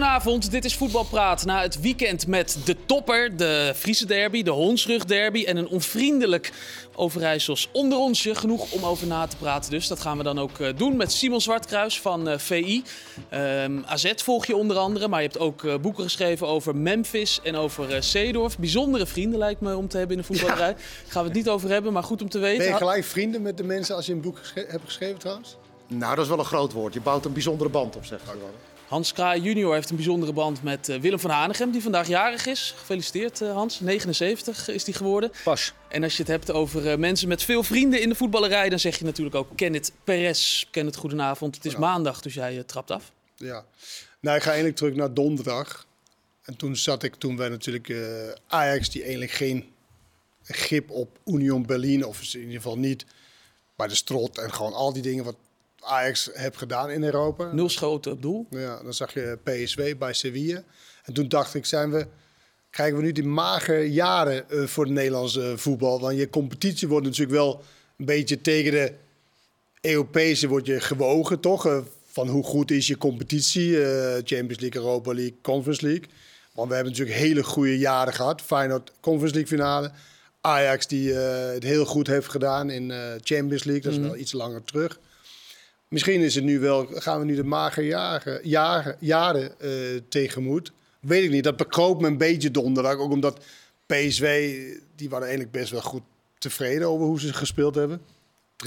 Goedenavond, dit is Voetbalpraat. Na het weekend met de topper, de Friese derby, de Honsrug derby... en een onvriendelijk Overijssels onder onsje. Genoeg om over na te praten dus. Dat gaan we dan ook eh, doen met Simon Zwartkruis van uh, VI. Um, AZ volg je onder andere, maar je hebt ook uh, boeken geschreven over Memphis en over uh, Seedorf. Bijzondere vrienden lijkt me om te hebben in de voetballerij. Ja. Gaan we het niet over hebben, maar goed om te weten. Ben je gelijk vrienden met de mensen als je een boek gesche hebt geschreven trouwens? Nou, dat is wel een groot woord. Je bouwt een bijzondere band op, zeg maar. Hans Kraai junior heeft een bijzondere band met uh, Willem van Hanegem, die vandaag jarig is. Gefeliciteerd uh, Hans, 79 is die geworden. Pas. En als je het hebt over uh, mensen met veel vrienden in de voetballerij, dan zeg je natuurlijk ook Kenneth Perez. Kenneth, goedenavond. Het is ja. maandag, dus jij trapt af. Ja, nou ik ga eigenlijk terug naar donderdag. En toen zat ik, toen wij natuurlijk Ajax, die eigenlijk geen grip op Union Berlin, of in ieder geval niet bij de strot en gewoon al die dingen wat Ajax heb gedaan in Europa. Nul schoten op doel. Ja, dan zag je PSW bij Sevilla. En toen dacht ik, zijn we, krijgen we nu die magere jaren uh, voor het Nederlandse uh, voetbal? Want je competitie wordt natuurlijk wel een beetje tegen de Europese wordt je gewogen, toch? Uh, van hoe goed is je competitie? Champions League, Europa League, Conference League. Want we hebben natuurlijk hele goede jaren gehad. Feyenoord Conference League finale. Ajax die het heel goed heeft gedaan in Champions League. Dat is mm. wel iets langer terug. Misschien is het nu wel, gaan we nu de magere jaren, jaren, jaren uh, tegemoet. Weet ik niet. Dat bekroop me een beetje donderdag. Ook omdat PSW, die waren eigenlijk best wel goed tevreden over hoe ze gespeeld hebben.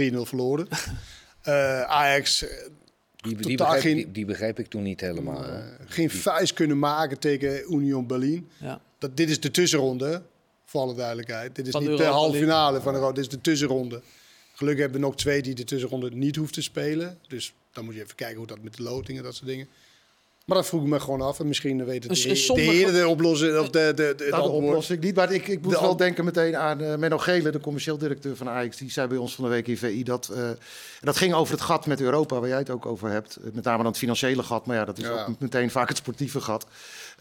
3-0 verloren. uh, Ajax. Die, die, geen, die, die, begreep ik toen niet helemaal. Uh, geen vuist kunnen maken tegen Union Berlin. Ja. Dat, dit is de tussenronde, voor alle duidelijkheid. Dit is van niet de, de halve finale van de Dit is de tussenronde. Gelukkig hebben we nog twee die de tussenronde niet hoeft te spelen. Dus dan moet je even kijken hoe dat met de lotingen, dat soort dingen. Maar dat vroeg ik me gewoon af. En misschien weten de, de, de heren de oplossing. Of de, de, de, nou, de oplossing niet. Maar ik, ik moet wel denken meteen aan uh, Menno Gele, de commercieel directeur van Ajax. Die zei bij ons van de week in VI dat... Uh, dat ging over het gat met Europa, waar jij het ook over hebt. Met name dan het financiële gat. Maar ja, dat is ja. ook meteen vaak het sportieve gat.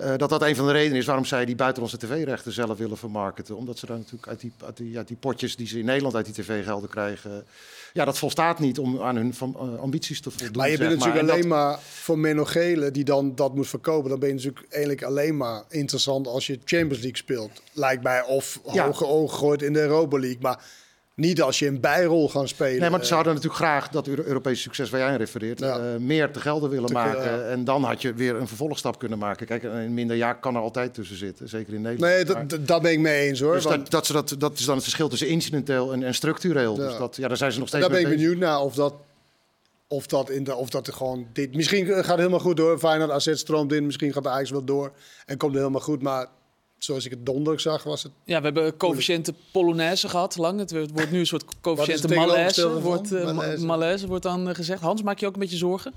Uh, dat dat een van de redenen is waarom zij die buitenlandse tv-rechten zelf willen vermarkten. Omdat ze dan natuurlijk uit die, uit die, uit die potjes die ze in Nederland uit die tv-gelden krijgen. Ja, dat volstaat niet om aan hun van, uh, ambities te voldoen. Maar je bent natuurlijk maar. alleen dat... maar voor Menno Gele die dan dat moet verkopen. Dan ben je natuurlijk eigenlijk alleen maar interessant als je Champions League speelt. Lijkt mij. Of ja. hoge ogen gooit in de Europa League. Maar niet als je een bijrol gaat spelen. Nee, maar ze hadden natuurlijk graag dat Europese succes waar jij aan refereert, ja. uh, meer te gelden willen te maken. Ja. En dan had je weer een vervolgstap kunnen maken. Kijk, een minder jaar kan er altijd tussen zitten, zeker in Nederland. Nee, dat, maar, ben ik mee eens hoor. Dus want... dat, dat, ze dat, dat is dan het verschil tussen incidenteel en, en structureel. Ja. Dus dat, ja, daar zijn ze nog steeds Daar ben ik benieuwd naar of dat of dat, in de, of dat er gewoon dit. Misschien gaat het helemaal goed door. Feyenoord AZ stroomt in. Misschien gaat de Ajax wel door. En komt het helemaal goed. Maar zoals ik het donderdag zag, was het... Ja, we hebben coëfficiënte Polonaise gehad lang. Het wordt nu een soort coëfficiënte malaise. Wordt, uh, malaise. malaise wordt dan uh, gezegd. Hans, maak je ook een beetje zorgen?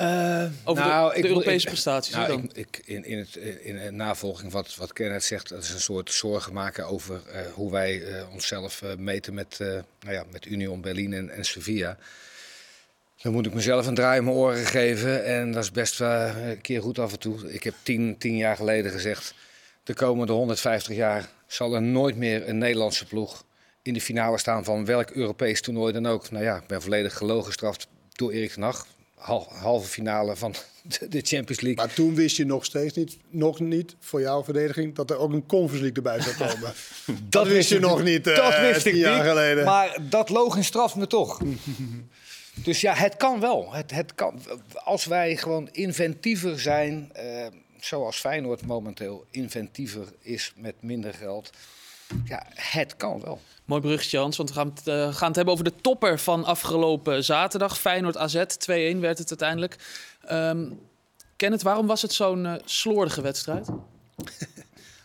Uh, Over nou, de, de ik, Europese ik, prestaties. Nou, ik, ik, in, in, het, in het navolging wat, wat Kenneth zegt, dat is een soort zorgen maken over uh, hoe wij uh, onszelf meten met, nou ja, met Union Berlin en, en Sevilla. Dan moet ik mezelf een draai in mijn oren geven. En dat is best wel een keer goed af en toe. Ik heb tien, tien jaar geleden gezegd de komende 150 jaar zal er nooit meer een Nederlandse ploeg in de finale staan van welk Europees toernooi dan ook. Nou ja, ik ben volledig gelogen gestraft door Erik ten Hag. halve finale van de Champions League. Maar toen wist je nog steeds niet, nog niet voor jouw verdediging, dat er ook een Conference League erbij zou komen. dat, dat, wist je nog niet. Dat uh, wist ik jaar niet. Geleden. Maar dat logen straft me toch. dus ja, het kan wel. Het, het kan, als wij gewoon inventiever zijn. Uh, zoals Feyenoord momenteel inventiever is met minder geld. Ja, het kan wel. Mooi bruggetje, Hans, want we gaan het, uh, gaan het hebben over de topper van afgelopen zaterdag. Feyenoord AZ, 2-1 werd het uiteindelijk. Um, Kenneth, waarom was het zo'n uh, slordige wedstrijd?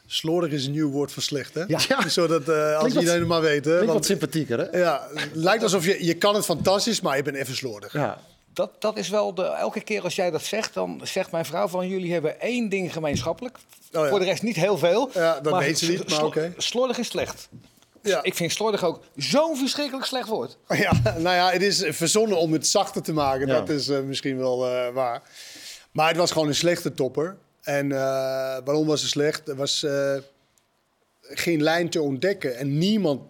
Slordig is een nieuw woord voor slecht, hè? Ja. Zodat uh, als iedereen het maar weet. Hè? wat sympathieker, hè? Ja, lijkt alsof je... Je kan het fantastisch, maar je bent even slordig. Ja dat, dat is wel de. Elke keer als jij dat zegt, dan zegt mijn vrouw van jullie hebben één ding gemeenschappelijk. Oh ja. Voor de rest niet heel veel. Ja, dat weet ze niet, maar oké. Okay. Slordig is slecht. Ja. Ik vind slordig ook zo'n verschrikkelijk slecht woord. Ja, nou ja, het is verzonnen om het zachter te maken. Ja. Dat is uh, misschien wel uh, waar. Maar het was gewoon een slechte topper. En uh, waarom was het slecht? Er was geen lijn te ontdekken. En niemand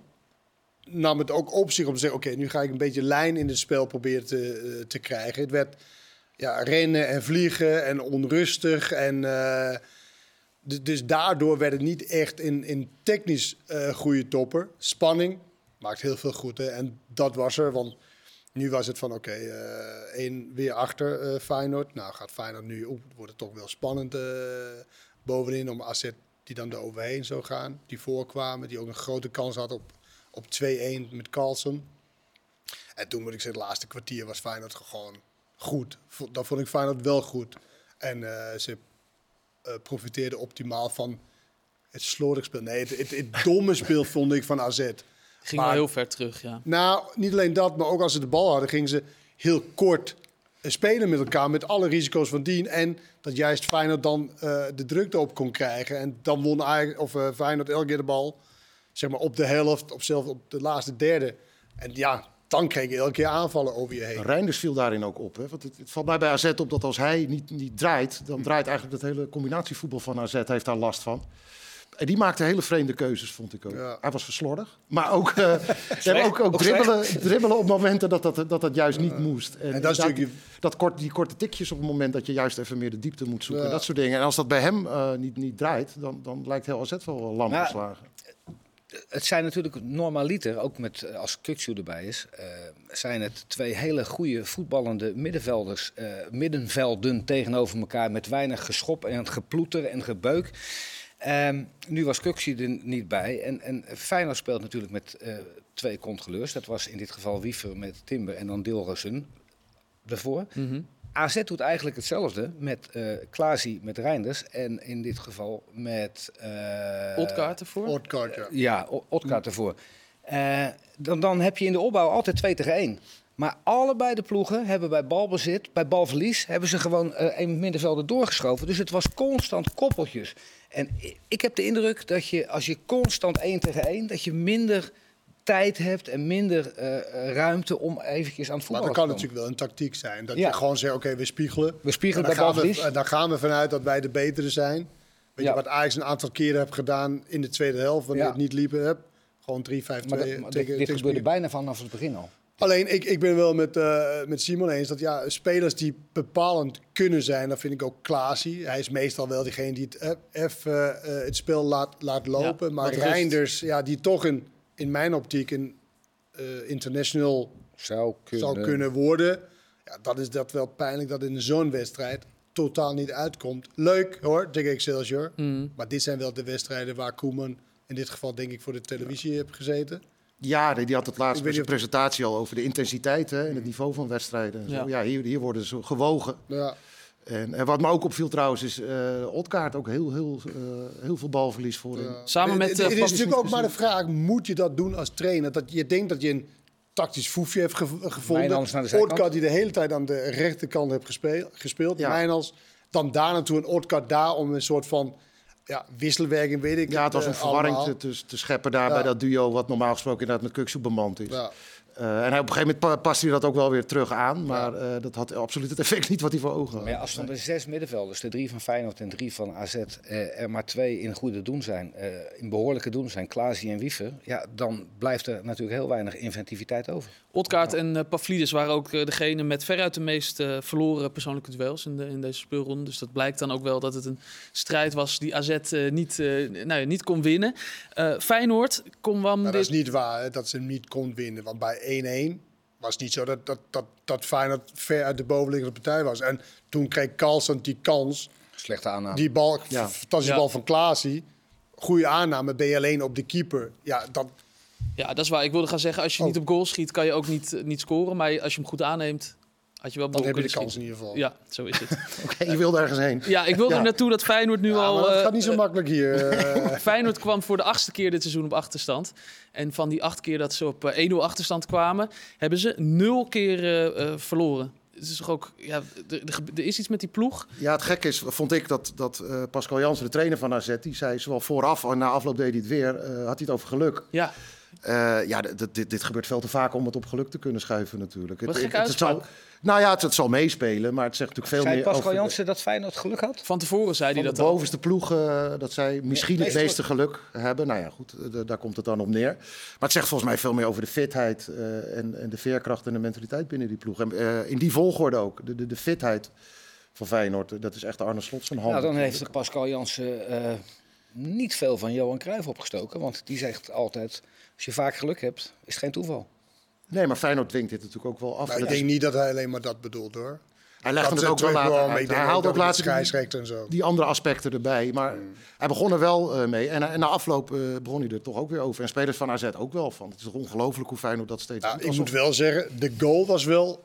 nam het ook op zich om te zeggen: Oké, nu ga ik een beetje lijn in het spel proberen te, uh, te krijgen. Het werd ja, rennen en vliegen en onrustig. En, uh, dus daardoor werd het niet echt in, in technisch uh, goede topper. Spanning maakt heel veel goed. Hè? En dat was er, want nu was het van oké, okay, één weer achter Feyenoord. Nou gaat Feyenoord nu op, wordt het toch wel spannend bovenin om AZ die dan er overheen zou gaan. Die voorkwamen, die ook een grote kans had op, op 2-1 met Carlsen. En toen moet ik zeggen, het laatste kwartier was Feyenoord gewoon goed. Dat vond ik Feyenoord wel goed. En uh, ze uh, profiteerden optimaal van het slordig speel. Nee, het, het, domme speel vond ik van AZ. Ging wel heel ver terug, ja. Nou, niet alleen dat, maar ook als ze de bal hadden, gingen ze heel kort eh, spelen met elkaar met alle risico's van dien. En dat juist Feyenoord dan uh, de drukte op kon krijgen. En dan won eigenlijk, of Feyenoord elke keer de bal, zeg maar op de helft, of zelfs op de laatste derde. En ja, dan kreeg je elke keer aanvallen over je heen. Reinders viel daarin ook op. Hè? Want het, het, valt mij bij AZ op dat als hij niet, niet draait, dan draait eigenlijk het hele combinatievoetbal van AZ heeft daar last van. En die maakte hele vreemde keuzes, vond ik ook. Ja. Hij was verslordig. Maar ook, uh, ook, ook, dribbelen, dribbelen, op momenten dat dat, dat, dat juist niet moest. En, en dat, dat, dat kort, die korte tikjes op het moment dat je juist even meer de diepte moet zoeken. Dat soort dingen. En als dat bij hem uh, niet, niet draait, dan, dan lijkt heel AZ wel lam geslagen het zijn natuurlijk normaliter, ook met, eh, als Kuksu erbij is, uh, zijn het twee hele goede voetballende middenvelders, uh, middenvelden tegenover elkaar met weinig geschop en geploeter en gebeuk. Um, nu was Kuksu er niet bij en, en Feyenoord speelt natuurlijk met twee controleurs. Dat was in dit geval Wiever met Timber en dan Dilrosun ervoor. Mm. AZ doet eigenlijk hetzelfde met uh, Klaasie met Reinders en in dit geval met... Uh, Otkaart ervoor? Otkaart, ja. ja, Otkaart ervoor. Uh, dan, dan heb je in de opbouw altijd 2 tegen 1. Maar allebei de ploegen hebben bij balbezit, bij balverlies, hebben ze gewoon uh, een middenvelder doorgeschoven. Dus het was constant koppeltjes. En ik heb de indruk dat je, als je constant 1 tegen 1, dat je minder tijd hebt en minder uh, ruimte om eventjes aan het voetballen Maar dat kan natuurlijk wel een tactiek zijn. Dat ja. je gewoon zegt, oké, okay, we spiegelen. We spiegelen bij balverlies. Dan gaan we vanuit dat wij de betere zijn. Weet ja. je wat Ajax een aantal keren heb gedaan in de tweede helft, wanneer ja. het niet liepen heb? Gewoon 3-5-2 tegen Dit gebeurde bijna vanaf het begin al. Alleen, ik, ik ben wel met, uh, met Simon eens dat ja, spelers die bepalend kunnen zijn, dat vind ik ook Klaasie. Hij is meestal wel diegene die het, even uh, het spel laat, laat lopen. Ja, maar Reinders, ja, die toch een in mijn optiek een uh, international zou kunnen. zou kunnen worden. Ja, dat is dat wel pijnlijk dat in zo'n wedstrijd totaal niet uitkomt. Leuk hoor, tegen Excelsior. Mm. Maar dit zijn wel de wedstrijden waar Koeman in dit geval denk ik voor de televisie ja. heeft gezeten. Ja, die had het laatst bij zijn presentatie al over de intensiteit hè, en het niveau van wedstrijden. Ja, ja hier, hier worden ze gewogen. Ja. En, en, wat me ook opviel trouwens is uh, Otkaart ook heel, heel, uh, heel veel balverlies voor. Ja. Samen met. Uh, het is natuurlijk ook maar de vraag: moet je dat doen als trainer? Dat je denkt dat je een tactisch foefje hebt ge gevonden. Otkaart die de hele tijd aan de rechterkant heeft gespeeld. gespeeld. Ja. Mijnals dan daar naartoe een Otkaart daar om een soort van ja, wisselwerking, weet ik. Ja, het was een verwarring te, te, te, scheppen daar ja. bij dat duo, wat normaal gesproken inderdaad met Kuksu bemand is. Ja. Uh, en op een gegeven moment paste hij dat ook wel weer terug aan. Maar ja. uh, dat had absoluut het effect niet wat hij voor ogen had. Maar ja, als dan de zes middenvelders, de drie van Feyenoord en drie van AZ, uh, er maar twee in goede doen zijn, in behoorlijke doen zijn, Klaasie en Wiever, ja, dan blijft er natuurlijk heel weinig inventiviteit over. Otkaart en Pavlidis waren ook degene met veruit de meest verloren persoonlijke duels in, de, in deze speelronde. Dus dat blijkt dan ook wel dat het een strijd was die AZ niet, nou ja, niet kon winnen. Feyenoord kon wel... Dat is niet waar, hè, dat ze niet kon winnen. Want bij 1-1 was niet zo dat, dat, dat, dat Feyenoord ver uit de bovenliggende partij was. En toen kreeg Carlsen die kans. Slechte aanname. Die bal, ja. fantastische ja. bal van Klaasie. Goede aanname, ben je alleen op de keeper. Ja, dat... ja, dat is waar. Ik wilde gaan zeggen, als je oh. niet op goal schiet, kan je ook niet, niet scoren. Maar als je hem goed aanneemt, had je wel dan heb je de kans in ieder geval. Ja, zo is het. okay, je wilde ergens heen. Ja, ik wilde ja. er naartoe dat Feyenoord nu ja, al... het gaat niet zo uh, makkelijk hier. Uh. Feyenoord kwam voor de achtste keer dit seizoen op achterstand. En van die acht keer dat ze op 1-0 achterstand kwamen, hebben ze nul keer uh, verloren. Het is toch ook, ja, er, is iets met die ploeg. Ja, het gek is, vond ik dat, dat uh, Pascal Jansen, de trainer van AZ, die zei zowel vooraf en na afloop deed hij het weer, uh, had hij het over geluk. Ja. Uh, ja, dit, dit, gebeurt veel te vaak om het op geluk te kunnen schuiven natuurlijk. Wat het, het, het zal, nou ja, het, zal meespelen, maar het zegt natuurlijk veel zei meer Pascal Jansen dat Feyenoord geluk had? Van tevoren zei hij dat de bovenste ploegen, uh, dat zij misschien het meeste geluk hebben. Nou ja, goed, daar komt het dan op neer. Maar het zegt volgens mij veel meer over de fitheid uh, en, en, de veerkracht en de mentaliteit binnen die ploeg. En in die volgorde ook, de, de, de, fitheid van Feyenoord, dat is echt Arne Slot zijn hand. Nou, dan heeft Pascal Jansen niet veel van Johan Cruijff opgestoken. Want die zegt altijd, als je vaak geluk hebt, is het geen toeval. Nee, maar Feyenoord dwingt dit natuurlijk ook wel af. Nou, ik denk niet dat hij alleen maar dat bedoelt hoor. Hij legde het ook wel later uit. Hij haalde ook later die, en zo. die andere aspecten erbij. Maar mm. hij begon er wel uh, mee. En, en, na afloop uh, begon hij er toch ook weer over. En spelers van AZ ook wel van. Het is toch ongelooflijk hoe Feyenoord dat steeds ja, doet. Ik moet wel zeggen, de goal was wel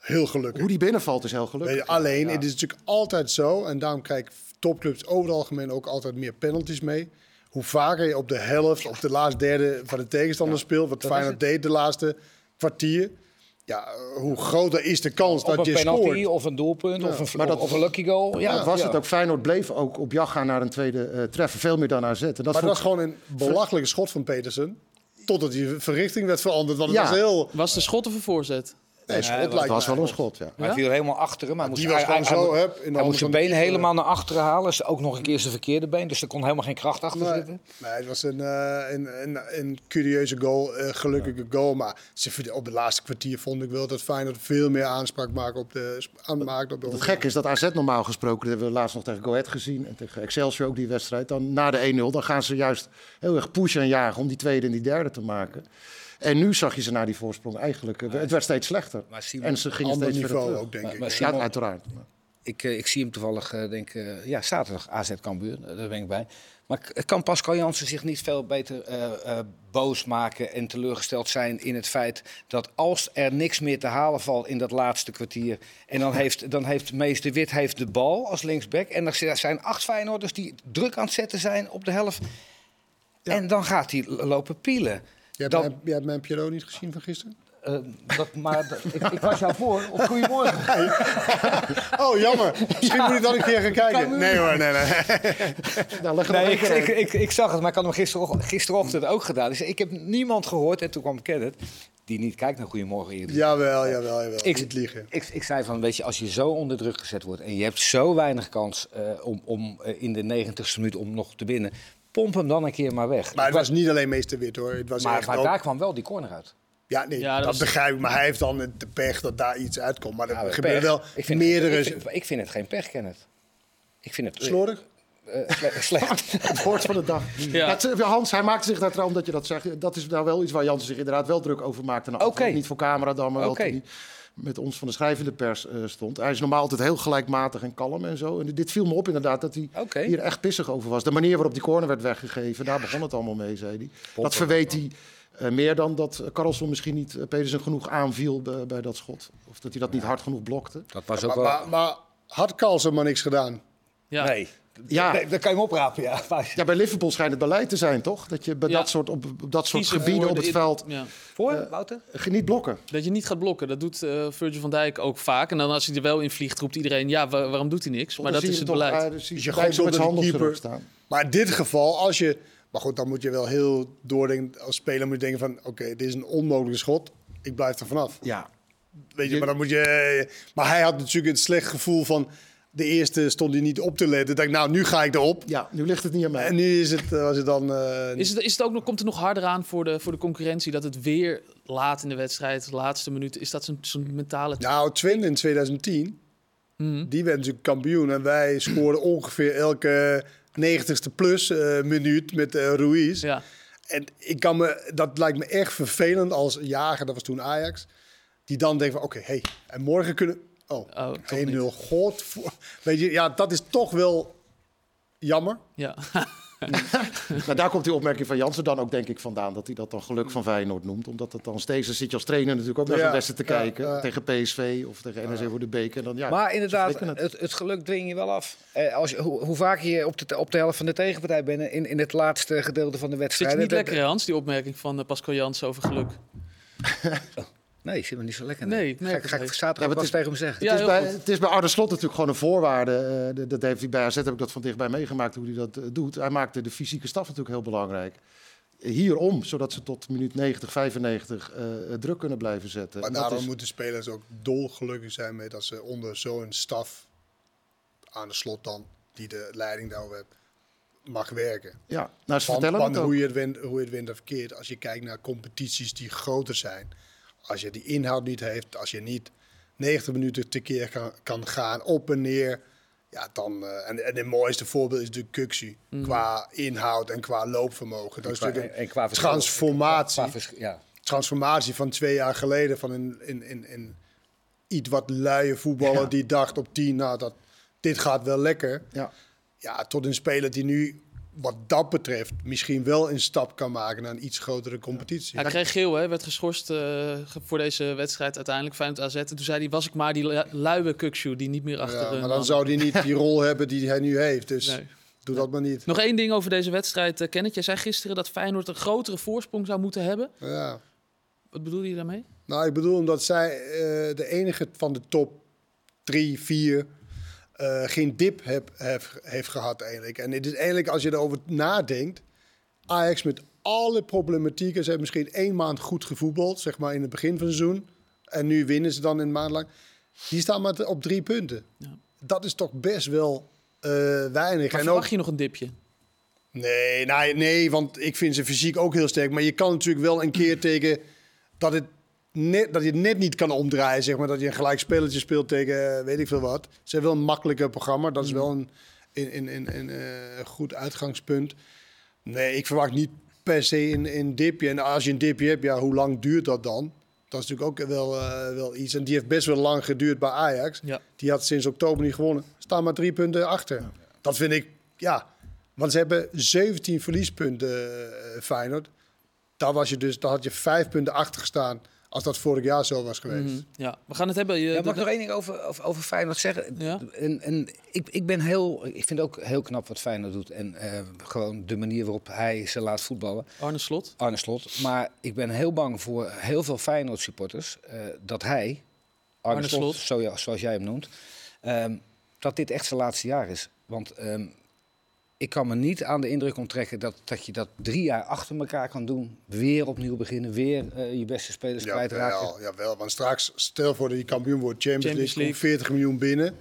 heel gelukkig. Hoe die binnenvalt is heel gelukkig. alleen, het is natuurlijk altijd zo. En daarom kijk topclubs over het algemeen ook altijd meer penalties mee. Hoe vaker je op de helft, op de laatste derde van de tegenstander speelt, wat Feyenoord deed de laatste kwartier. Ja, hoe groter is de kans dat je penalty, scoort. Of een doelpunt, of, een, maar dat, of een lucky goal. Ja, ja was het ook. Feyenoord bleef ook op jacht gaan naar een tweede uh, treffer. Veel meer dan AZ. En dat maar dat was gewoon een belachelijke schot van Petersen. Totdat die verrichting werd veranderd. Want het was heel... Was de schot of een voorzet? Nee, schot het was wel een schot, ja. Hij viel helemaal achter hem. Hij moest, die was hij, zo, hij, heb, hij moest zijn benen helemaal naar achteren halen. Dus ook nog een keer zijn verkeerde been. Dus er kon helemaal geen kracht achter nee, zitten. Nee, het was een, uh, een, een, een, curieuze goal. Een gelukkige goal. Maar op het laatste kwartier vond ik wel dat Feyenoord veel meer aanspraak maakt op de... Aan, op de het gekke is dat AZ normaal gesproken... Dat hebben we laatst nog tegen Go Ahead gezien. En tegen Excelsior ook die wedstrijd. Dan na de 1-0 dan gaan ze juist heel erg pushen en jagen... om die tweede en die derde te maken. En nu zag je ze na die voorsprong eigenlijk. Eh, het werd steeds slechter. Simon, en ze gingen steeds niveau verder ook, denk ik. Maar Simon, ja, uiteraard. Ik, eh, ik zie hem toevallig, uh, denk ja, zaterdag AZ Cambuur, daar ben ik bij. Maar kan Pascal Jansen zich niet veel beter uh, boos maken en teleurgesteld zijn in het feit dat als er niks meer te halen valt in dat laatste kwartier... en dan heeft, dan heeft Mees de Wit heeft de bal als linksback... en er zijn acht Feyenoorders die druk aan het zetten zijn op de helft... Ja. En dan gaat hij lopen pielen. Je hebt, mijn, je hebt mijn Pierrot niet gezien van gisteren? Uh, dat, maar ik, ik, was jou voor. Of goedemorgen. oh, jammer. Misschien moet ik dan een keer gaan kijken. Nee hoor, nee, nee. nou, leg nee ik, ik, ik, ik, zag het, maar ik had hem gisterochtend, gisterochtend ook gedaan. Dus ik heb niemand gehoord, en toen kwam Kenneth, die niet kijkt naar Goedemorgen Erik. Jawel, jawel, jawel. Ik, niet liegen. Ik, ik zei van, weet je, als je zo onder druk gezet wordt... en je hebt zo weinig kans uh, om, om uh, in de negentigste minuut om nog te winnen pomp hem dan een keer maar weg. Maar het was niet alleen meester Wit hoor. Het was maar echt maar ook... daar kwam wel die corner uit. Ja, nee, ja, dat, dat begrijp ik. Maar hij heeft dan de pech dat daar iets uitkomt. Maar er gebeuren wel ik vind meerdere... Het, ik, vind, ik, vind, het geen pech, Kenneth. Ik vind het... Slordig? Uh, slecht. het woord van de dag. Ja. Hans, hij maakte zich daar trouwens dat je dat zegt. Dat is nou wel iets waar Jansen zich inderdaad wel druk over maakte. Nou, okay. Niet voor camera dan, maar okay. wel met ons van de schrijvende pers uh, stond. Hij is normaal altijd heel gelijkmatig en kalm en zo. En dit viel me op inderdaad dat hij okay. hier echt pissig over was. De manier waarop die corner werd weggegeven, daar begon het allemaal mee, zei hij. Dat verweet hij uh, meer dan dat Carlson misschien niet uh, Pedersen genoeg aanviel bij, bij, dat schot. Of dat hij dat niet hard genoeg blokte. Dat was ook maar, wel... maar, maar had Carlson maar niks gedaan? Ja. Nee. Ja. Dat, dat kan je hem oprapen, ja. ja. Bij Liverpool schijnt het beleid te zijn, toch? Dat je bij dat soort, op, op dat soort gebieden op het veld... Ja. Voor, uh, Wouter? Niet blokken. Dat je niet gaat blokken. Dat doet uh, Virgil van Dijk ook vaak. En dan als hij er wel in vliegt, roept iedereen... ja, waar, waarom doet hij niks? Maar dat is het toch, beleid. Uh, dus je gooit met zijn keeper staan. Maar in dit geval, als je... Maar goed, dan moet je wel heel doordenken... Als speler moet je denken van... oké, dit is een onmogelijke schot. Ik blijf er vanaf. Ja. Weet je, je, maar dan moet je... Maar hij had natuurlijk het slecht gevoel van de eerste stond hij niet op te letten. Dacht, nou, nu ga ik erop. Ja, nu ligt het niet aan mij. En nu is het, eh, was het dan. Uh... Is, het, is het ook nog, komt het nog harder aan voor de, voor de concurrentie dat het weer laat in de wedstrijd, de laatste minuut, is dat zo'n mentale. Nou, Twin in 2010, mm. die werd natuurlijk kampioen en wij scoorden ongeveer elke 90ste plus uh, minuut met uh, Ruiz. Ja. En ik kan me, dat lijkt me echt vervelend als jager, dat was toen Ajax, die dan denkt van oké, okay, hey, en morgen kunnen Oh, oh 1-0. God. Weet je, ja, dat is toch wel jammer. Ja. nou, daar komt die opmerking van Jansen dan ook denk ik vandaan. Dat hij dat dan geluk van Feyenoord noemt. Omdat het dan steeds, dan zit je als trainer natuurlijk ook naar ja, beste te kijken. tegen PSV of tegen NEC voor de beker. Dan, ja, maar inderdaad, het. Het, geluk dwing je wel af. Eh, als je, hoe, hoe, vaak je op de, op de helft van de tegenpartij bent in, in het laatste gedeelte van de wedstrijd. Zit je niet lekker, Hans, die opmerking van uh, Pascal Jansen over geluk? Nee, ik vind me niet zo lekker. Nee, nee, ga, ga ik zaterdag ja, is, tegen hem zeggen. Ja, het, is bij, het is bij Arne Slot natuurlijk gewoon een voorwaarde. Uh, dat heeft hij bij AZ heb ik dat van dichtbij meegemaakt hoe hij dat uh, doet. Hij maakte de fysieke staf natuurlijk heel belangrijk. hierom, zodat ze tot minuut 90, 95 uh, druk kunnen blijven zetten. Maar daarom is... moeten spelers ook dolgelukkig zijn mee dat ze onder zo'n staf aan de slot dan, die de leiding daarover heeft, mag werken. Ja, nou, ze vertellen van hoe, je het wint, hoe je het wint of verkeerd. Als je kijkt naar competities die groter zijn, als je die inhoud niet heeft, als je niet 90 minuten tekeer kan, kan gaan, op en neer ja, dan, uh, en, en het mooiste voorbeeld is de Kuxu. Mm. Qua inhoud en qua loopvermogen. Dat is natuurlijk een qua transformatie. Qua, ja. Transformatie van twee jaar geleden van een, in, in, in iets wat luie voetballer die dacht op tien, nou dat dit gaat wel lekker. Ja. ja, tot een speler die nu wat dat betreft misschien wel een stap kan maken naar een iets grotere competitie. Hij kreeg geel, hè? werd geschorst uh, voor deze wedstrijd uiteindelijk Feyenoord AZ. En toen zei hij, was ik maar die luie kukshoe die niet meer achter... Ja, maar dan zou hij niet die rol hebben die hij nu heeft. Dus nee. doe dat maar niet. Nog één ding over deze wedstrijd, uh, Kenneth. Jij zei gisteren dat Feyenoord een grotere voorsprong zou moeten hebben. Ja. Wat bedoel je daarmee? Nou, ik bedoel omdat zij uh, de enige van de top drie, vier uh, geen dip heb, heeft gehad eigenlijk. En het is eigenlijk, als je erover nadenkt, Ajax met alle problematieken, ze hebben misschien één maand goed gevoetbald, zeg maar in het begin van het seizoen. En nu winnen ze dan een maand lang. Die staan maar op drie punten. Ja. Dat is toch best wel uh, weinig. Maar en verwacht je nog een dipje? Nee, nou, nee, want ik vind ze fysiek ook heel sterk. Maar je kan natuurlijk wel een keer tegen dat het net, dat je het net niet kan omdraaien, zeg maar. Dat je een gelijk spelletje speelt tegen eh, weet ik veel wat. Ze hebben wel een makkelijker programma. Dat is mm. wel een, in, in, in, uh, goed uitgangspunt. Nee, ik verwacht niet per se een, een dipje. En als je een dipje hebt, ja, hoe lang duurt dat dan? Dat is natuurlijk ook wel, uh, wel iets. En die heeft best wel lang geduurd bij Ajax. Ja. Die had sinds oktober niet gewonnen. Staan maar drie punten achter. Ja. Dat vind ik, ja. Want ze hebben 17 verliespunten, uh, Feyenoord. Daar, was je dus, daar had je vijf punten achter gestaan als dat vorig jaar zo was geweest. Mhm. Ja, we gaan het hebben. Je, ja, mag ik nog één ding over, over, over Feyenoord zeggen? Ja? En, en ik, ik ben heel, ik vind ook heel knap wat Feyenoord doet. En uh, gewoon de manier waarop hij ze laat voetballen. Arne Slot. Arne Slot. Maar ik ben heel bang voor heel veel Feyenoord supporters. Uh, dat hij, Arne, Arne Slot, Slot. Zo, zoals jij hem noemt, um, dat dit echt zijn laatste jaar is. Want um, ik kan me niet aan de indruk onttrekken dat, dat je dat drie jaar achter elkaar kan doen. Weer opnieuw beginnen, weer uh, je beste spelers ja, kwijtraken. Ja, jawel, want straks, stel voor dat je kampioen wordt, Champions, Champions League, 40 miljoen binnen.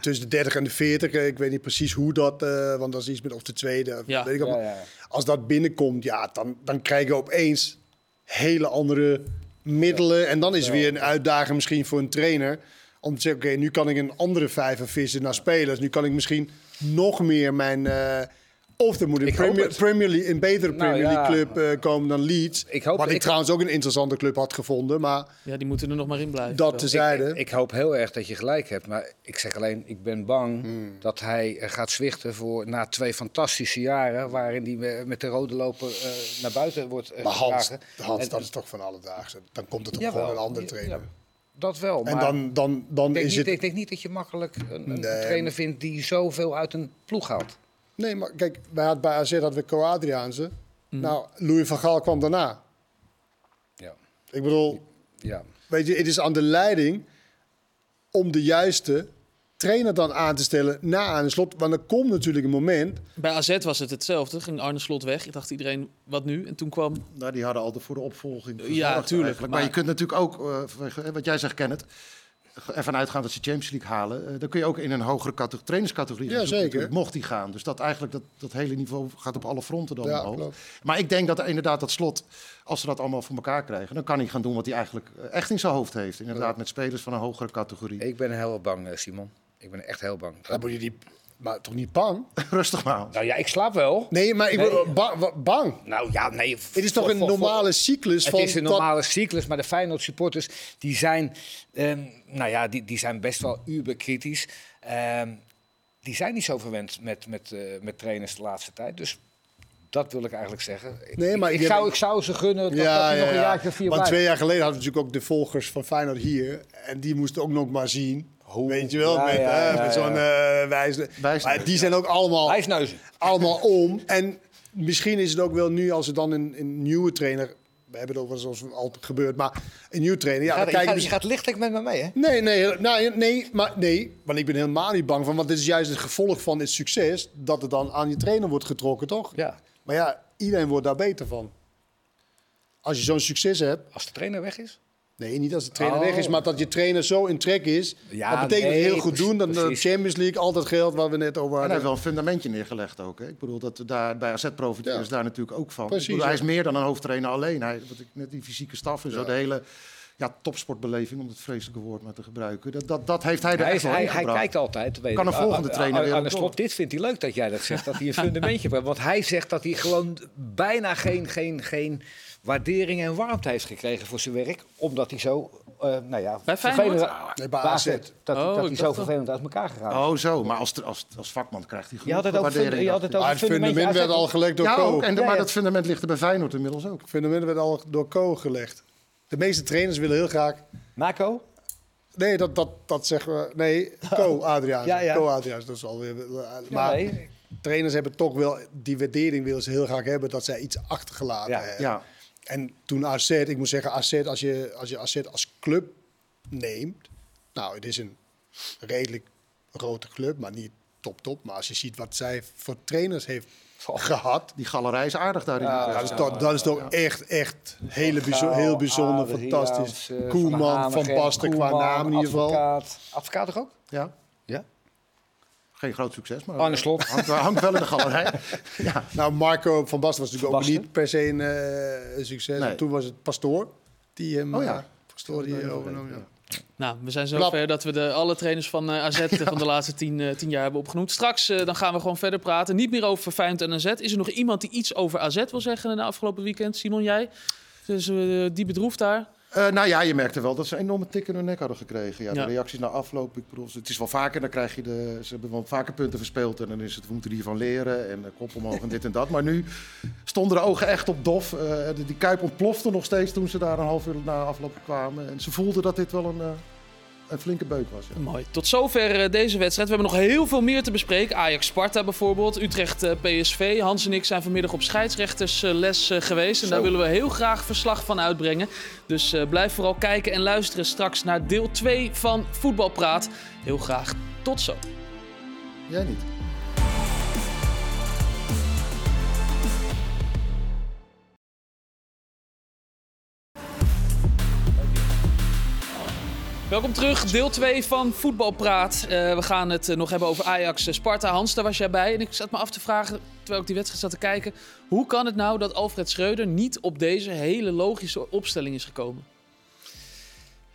Tussen de 30 en de 40, eh, ik weet niet precies hoe dat, uh, want dat is iets met of de tweede. Ja. Weet ik ja, Als dat binnenkomt, ja, dan, dan krijg je opeens hele andere middelen. En dan is weer een uitdaging misschien voor een trainer. Om te zeggen, oké, nu kan ik een andere vijver vissen naar spelers. Nu kan ik misschien nog meer mijn... Uh, of er moet een Premier, Premier, League, een betere nou Premier League club uh, komen dan Leeds. Ik hoop, wat ik, ik, trouwens ook een interessante club had gevonden. Maar ja, die moeten er nog maar in blijven. Dat tezijde. Ik, ik, hoop heel erg dat je gelijk hebt. Maar ik zeg alleen, ik ben bang hmm. dat hij uh, gaat zwichten voor na twee fantastische jaren. Waarin hij met de rode loper uh, naar buiten wordt uh, Maar Hans, Hans en, dat is toch van alledaagse. Dan komt het toch gewoon een andere trainer. Ja, dat wel. En dan, dan, dan is niet, het... Ik denk niet dat je makkelijk een, een trainer vindt die zoveel uit een ploeg haalt. Nee, maar kijk, wij hadden bij AZ hadden we Co-Adriaanse. Mm. Nou, Louis van Gaal kwam daarna. Ja. Ik bedoel, ja. weet je, het is aan de leiding om de juiste trainer dan aan te stellen na aan de slot. Want er komt natuurlijk een moment. Bij AZ was het hetzelfde. Ging Arne Slot weg. Ik dacht iedereen, wat nu? En toen kwam... Nou, die hadden al voor de opvolging Ja, natuurlijk. Maar, maar, je kunt natuurlijk ook, uh, wat jij zegt, Kenneth ervan uitgaan dat ze Champions League halen, uh, dan kun je ook in een hogere categorie, trainerscategorie ja, zeker. mocht die gaan. Dus dat eigenlijk dat, dat hele niveau gaat op alle fronten dan ja, omhoog. Maar ik denk dat er inderdaad dat slot, als ze dat allemaal voor elkaar krijgen, dan kan hij gaan doen wat hij eigenlijk eh, echt in zijn hoofd heeft. Inderdaad, met spelers van een hogere categorie. Ik ben heel bang, Simon. Ik ben echt heel bang. Dan moet je die maar toch niet bang? Rustig maar. Nou ja, ik slaap wel. Nee, maar ik ben bang. Nou ja, nee. Het is toch een normale cyclus? Het is een normale cyclus, maar de Feyenoord supporters die zijn, um, nou ja, die, die zijn best wel uberkritisch. Um, die zijn niet zo verwend met, met, uh, met trainers de laatste tijd. Dus dat wil ik eigenlijk zeggen. Nee, maar ik, ik zou, ik zou ze gunnen dat, ja, dat ja, nog een jaar vier Want twee jaar geleden hadden we natuurlijk ook de volgers van Feyenoord hier. En die moesten ook nog maar zien Weet je wel, met, met zo'n uh, wijze. Maar die zijn ook allemaal, Wijsneuzen. allemaal om. En misschien is het ook wel nu als er dan een, een nieuwe trainer we hebben het over zoals al gebeurd, maar een nieuwe trainer. Ja, je, gaat, je, gaat, je gaat lichtelijk met me mee, hè? Nee, nee, nou, nee, maar nee, want ik ben helemaal niet bang van, want dit is juist het gevolg van dit succes dat het dan aan je trainer wordt getrokken, toch? Ja. Maar ja, iedereen wordt daar beter van. Als je zo'n succes hebt, Als de trainer weg is? Nee, niet als de trainer Oh. weg is, maar dat je trainer zo in trek is. Ja, dat betekent nee, heel goed doen. Dan de precies. Champions League, altijd geld, waar we net over En hij hadden. heeft wel een fundamentje neergelegd ook. Hè? Ik bedoel, dat daar bij AZ profiteren Ja. is daar natuurlijk ook van. Precies, bedoel, hij is meer dan een hoofdtrainer alleen. Hij, wat ik net die fysieke staf en zo, Ja. de hele ja, topsportbeleving, om het vreselijke woord maar te gebruiken. Dat, dat, dat heeft hij er Hij, echt hij, hij kijkt altijd. Weet Kan een volgende Ah, ah, trainer ah, weer Aan de door. slot, dit vindt hij leuk dat jij dat zegt, dat hij een fundamentje heeft. Want hij zegt dat hij gewoon bijna geen, geen, geen waardering en warmte heeft gekregen voor zijn werk. Omdat hij zo, eh, nou ja, Bij vervelend- Nee, bij bij AZ. Dat, Oh, dat hij zo vervelend uit elkaar gegaan is. Oh, zo. Maar als, als, als vakman krijgt hij Je genoeg had het over, waardering. funda- je had het over het fundament werd al gelegd door Ja, Co. ook. En, Ja, maar dat fundament ligt er bij Feyenoord inmiddels ook. Het fundament werd al door Co gelegd. De meeste trainers willen heel graag... Marco? Nee, dat, dat, dat zeggen we... Nee, Co Adriaan. Ja, ja. Co Adriaan, dat is alweer... Ja, Maar nee. trainers hebben toch wel... Die waardering willen ze heel graag hebben, dat zij iets achtergelaten Ja, hebben. Ja. En toen AZ, ik moet zeggen, AZ, als je, als je AZ als club neemt, nou, het is een redelijk grote club, maar niet top top. Maar als je ziet wat zij voor trainers heeft gehad, Die galerij is aardig daarin. Ja, dat is toch, dat is toch echt, echt hele bijzo- heel bijzonder, Adriaans, fantastisch. eh, Koeman, Van Basten qua naam in ieder geval. Advocaat. Advocaat toch ook? Ja. Ja. Geen groot succes, maar Arne Slot. hangt, hangt wel in de galerij. ja. Nou, Marco van Basten was natuurlijk ook niet per se een, eh, succes. Nee. Toen was het Pastoor die hem, Oh ja. eh, Pastoor die overnam. Ja. Nou, we zijn zover dat we de, alle trainers van eh, AZ van de laatste tien, eh, tien jaar hebben opgenoemd. Straks eh, dan gaan we gewoon verder praten. Niet meer over Feyenoord en AZ. Is er nog iemand die iets over AZ wil zeggen na afgelopen weekend? Simon, jij? Dus eh, die bedroefd daar? Eh, nou ja, je merkte wel dat ze een enorme tik in hun nek hadden gekregen. Ja, de Ja. reacties na afloop. Ik bedoel, het is wel vaker, dan krijg je de. Ze hebben wel vaker punten verspeeld. En dan is het, we moeten hiervan leren. En kop omhoog en dit en dat. Maar nu stonden de ogen echt op dof. Eh, die kuip ontplofte nog steeds toen ze daar een half uur na afloop kwamen. En ze voelden dat dit wel een, eh, een flinke beuk was. Ja. Mooi. Tot zover eh, deze wedstrijd. We hebben nog heel veel meer te bespreken. Ajax-Sparta bijvoorbeeld, Utrecht-PSV. Hans en ik zijn vanmiddag op scheidsrechtersles eh, geweest. En daar willen we heel graag verslag van uitbrengen. Dus eh, blijf vooral kijken en luisteren straks naar deel 2 van Voetbalpraat. Heel graag tot zo. Jij niet. Welkom terug, deel 2 van Voetbalpraat. Eh, we gaan het eh, nog hebben over Ajax-Sparta. Hans, daar was jij bij. En ik zat me af te vragen, terwijl ik die wedstrijd zat te kijken... hoe kan het nou dat Alfred Schreuder niet op deze hele logische opstelling is gekomen?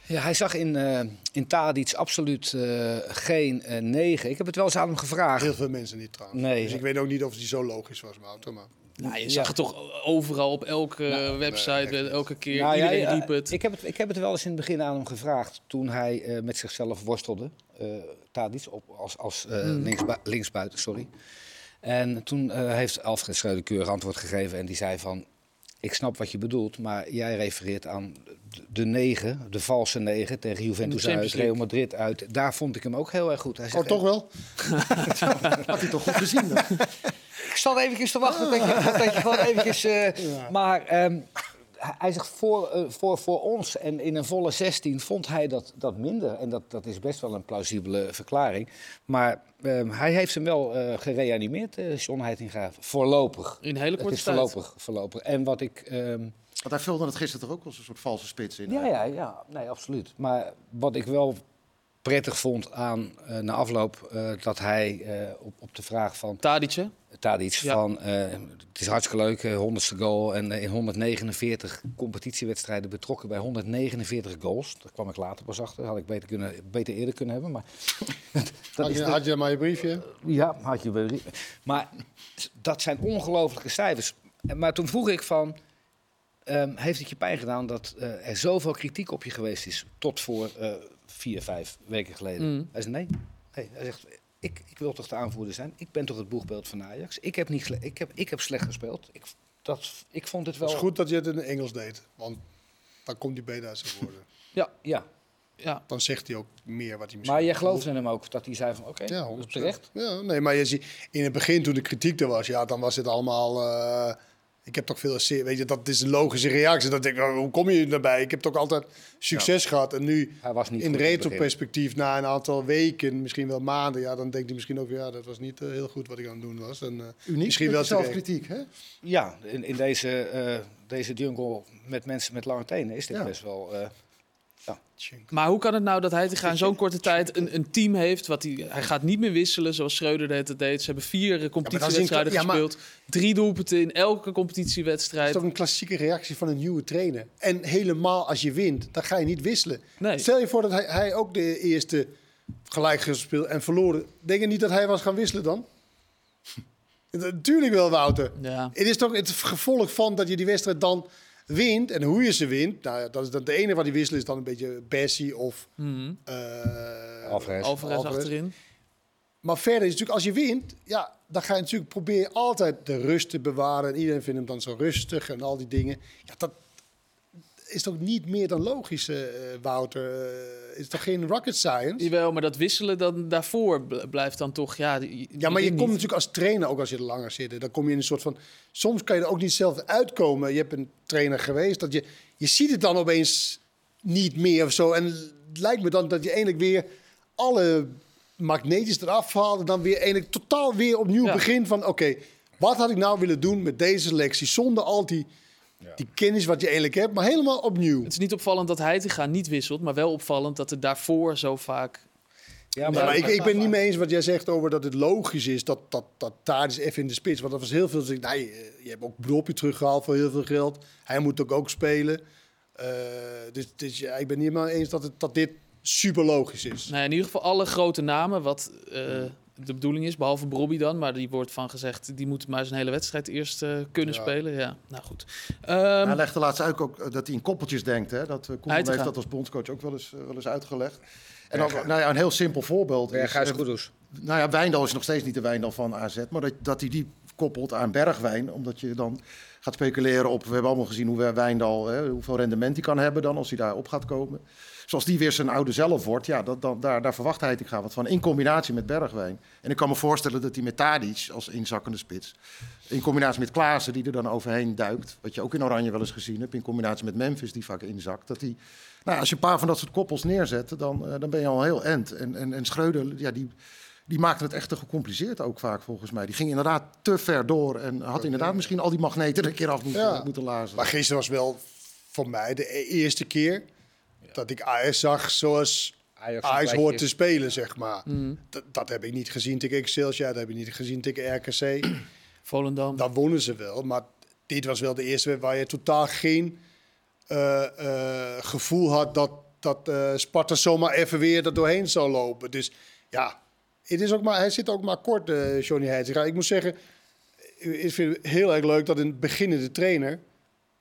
Ja, hij zag in, eh in Tadic absoluut eh, geen eh, negen. Ik heb het wel eens aan hem gevraagd. Heel veel mensen niet trouwens. Nee. Dus ik weet ook niet of die zo logisch was, Wouter. Maar... Nou, je zag het toch overal op elke Nou, website, nee, echt elke keer. Nou Iedereen riep het. Ik heb het, ik heb het wel eens in het begin aan hem gevraagd toen hij eh, met zichzelf worstelde. eh Tadic op, als, als eh, Mm. linksbui- linksbuiten, sorry. En toen eh, heeft Alfred Schreuder keurig antwoord gegeven en die zei van... Ik snap wat je bedoelt, maar jij refereert aan de- negen, de valse negen tegen Juventus uit, Real Madrid uit. Daar vond ik hem ook heel erg goed. Hij Oh, zegt, toch wel? Had hij toch goed gezien? dan? Ik zat eventjes te wachten dat je, dat je gewoon eventjes... eh, Maar ehm, hij- zegt voor, eh, voor, voor ons en in een volle 16 vond hij dat, dat minder. En dat, dat is best wel een plausibele verklaring. Maar ehm, hij heeft hem wel eh, gereanimeerd, eh John Heitinga. Voorlopig. In hele Het korte is tijd. voorlopig, voorlopig. En wat ik... ehm, Want hij vulde het gisteren toch ook als een soort valse spits in. ja, ja, ja, nee, absoluut. Maar wat ik wel prettig vond aan eh, na afloop, eh, dat hij eh, op, op de vraag van Tadic, hè? Tadic Ja. van, eh, het is hartstikke leuk, eh, 100ste goal en in 149 competitiewedstrijden betrokken bij 149 goals. Daar kwam ik later pas achter, had ik beter, kunnen, beter eerder kunnen hebben. Maar dat Had is je, de- had je maar je briefje? ja, had je wel. Maar dat zijn ongelooflijke cijfers. Maar toen vroeg ik van, ehm, heeft het je pijn gedaan dat eh, er zoveel kritiek op je geweest is tot voor eh, vier, vijf weken geleden? Mm. Hij zei nee. nee. Hij zegt, ik, ik wil toch de aanvoerder zijn. Ik ben toch het boegbeeld van Ajax. Ik heb, niet ik heb, ik heb slecht gespeeld. Ik, dat, ik vond het wel... Het is goed dat je het in het Engels deed. Want dan komt hij beter uit zijn woorden. Ja, Ja, ja. Dan zegt hij ook meer wat hij misschien... maar je geloofde hem ook dat hij zei van oké, Ja, dat is 100%. terecht. Ja, nee, maar je ziet, in het begin toen de kritiek er was, ja, dan was het allemaal... eh, Ik heb toch veel, weet je, dat is een logische reactie. Dat denk ik, oh, hoe kom je daarbij? Ik heb toch altijd succes gehad. En nu Hij was niet in retroperspectief, na een aantal weken, misschien wel maanden, ja, dan denkt hij misschien ook, ja, dat was niet eh, heel goed wat ik aan het doen was. En, eh, Uniek, misschien wel zelfkritiek, hè? Ja, in, in deze, eh, deze jungle met mensen met lange tenen is dit Ja. best wel... Maar hoe kan het nou dat hij in zo'n korte tijd een, een team heeft? Wat hij, hij gaat niet meer wisselen zoals Schreuder het deed. Ze hebben vier competitiewedstrijden ja, maar- gespeeld. Drie doelpunten in elke Dat competitiewedstrijd. is toch een klassieke reactie van een nieuwe trainer. En helemaal als je wint, dan ga je niet wisselen. Nee. Stel je voor dat hij, hij ook de eerste gelijk gespeeld en verloren. Denk je niet dat hij was gaan wisselen dan? Natuurlijk wel, Wouter. Ja. Het is toch het gevolg van dat je die wedstrijd dan wint. En hoe je ze wint, nou, ja, dat is dan de ene wat die wisselen is dan een beetje Bessie of Alvarez. Alvarez Alvarez. achterin. Maar verder is natuurlijk, als je wint, ja, dan ga je natuurlijk proberen altijd de rust te bewaren. En iedereen vindt hem dan zo rustig en al die dingen. Ja, dat is toch niet meer dan logisch, eh, Wouter? Eh, is toch geen rocket science? Jawel, maar dat wisselen dan daarvoor bl- blijft dan toch... Ja, die- Ja, maar je komt niet. natuurlijk als trainer, ook als je er langer zit, dan kom je in een soort van... Soms kan je er ook niet zelf uitkomen. Je hebt een trainer geweest, dat je, je ziet het dan opeens niet meer of zo. En het lijkt me dan dat je eigenlijk weer alle magneetjes eraf haalt... en dan weer eigenlijk totaal weer opnieuw Ja. begint van... oké, wat had ik nou willen doen met deze selectie? Zonder al die, die kennis wat je eigenlijk hebt, maar helemaal opnieuw. Het is niet opvallend dat Heitinga niet wisselt, maar wel opvallend dat er daarvoor zo vaak... ja, Ja, maar ik, ik ben niet mee eens wat jij zegt over dat het logisch is dat, dat, dat Tadic even in de spits. Want dat was heel veel. Dus ik, nee, eh, je hebt ook Blopje teruggehaald voor heel veel geld. Hij moet ook ook spelen. Eh, dus dus ja, ik ben niet meer eens dat, het, dat dit super logisch is. Nou, in ieder geval alle grote namen, wat eh, de bedoeling is, behalve Bobby dan. Maar die wordt van gezegd, die moet maar zijn hele wedstrijd eerst eh, kunnen Ja. spelen. Ja, nou goed. Ehm, hij legde laatst uit ook eh, dat hij in koppeltjes denkt. Hè? Dat uh, heeft dat als bondscoach ook wel eens, wel eens uitgelegd. En ook, nou ja, een heel simpel voorbeeld. is, Berghuis Kudus. Nou ja, Wijndal is nog steeds niet de Wijndal van AZ. Maar dat, dat hij die koppelt aan Bergwijn. Omdat je dan gaat speculeren op... We hebben allemaal gezien hoe Wijndal, hè, hoeveel rendement hij kan hebben dan als hij daar op gaat komen. Zoals die weer zijn oude zelf wordt, ja, dat, dat, daar, daar verwacht hij ik ga wat van. In combinatie met Bergwijn. En ik kan me voorstellen dat hij met Tadic als inzakkende spits... in combinatie met Klaassen, die er dan overheen duikt... wat je ook in Oranje wel eens gezien hebt... in combinatie met Memphis, die vaak inzakt... dat hij nou, als je een paar van dat soort koppels neerzet, dan, eh, dan ben je al heel end. En, en, en Schreuder, ja, die, die maakte het echt te gecompliceerd ook vaak volgens mij. Die ging inderdaad te ver door en had inderdaad misschien al die magneten er een keer af moeten, Ja. moeten lazen. Maar gisteren was wel voor mij de e- eerste keer dat ik AS zag zoals Ajax, Ajax hoort is. te spelen, zeg maar. Dat, dat heb ik niet gezien tegen Excelsior, dat heb ik niet gezien tegen RKC. Volendam. Dan wonnen ze wel. Maar dit was wel de eerste wedstrijd waar je totaal geen eh, eh, gevoel had dat, dat eh, Sparta zomaar even weer er doorheen zou lopen. Dus ja, het is ook maar, hij zit ook maar kort, eh Johnny Heitinga. Ik moet zeggen, ik vind het heel erg leuk dat een beginnende trainer...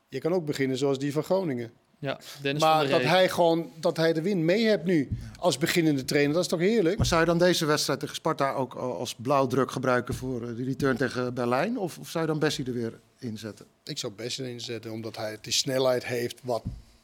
Je kan ook beginnen zoals die van Groningen. Ja, Dennis van Maar der dat hij gewoon dat hij de win mee hebt nu als beginnende trainer, dat is toch heerlijk? Maar zou je dan deze wedstrijd tegen Sparta ook al als blauwdruk gebruiken voor eh, die return tegen Berlijn? Of, of zou je dan Bessie er weer inzetten? Ik zou best inzetten, omdat hij die snelheid heeft wat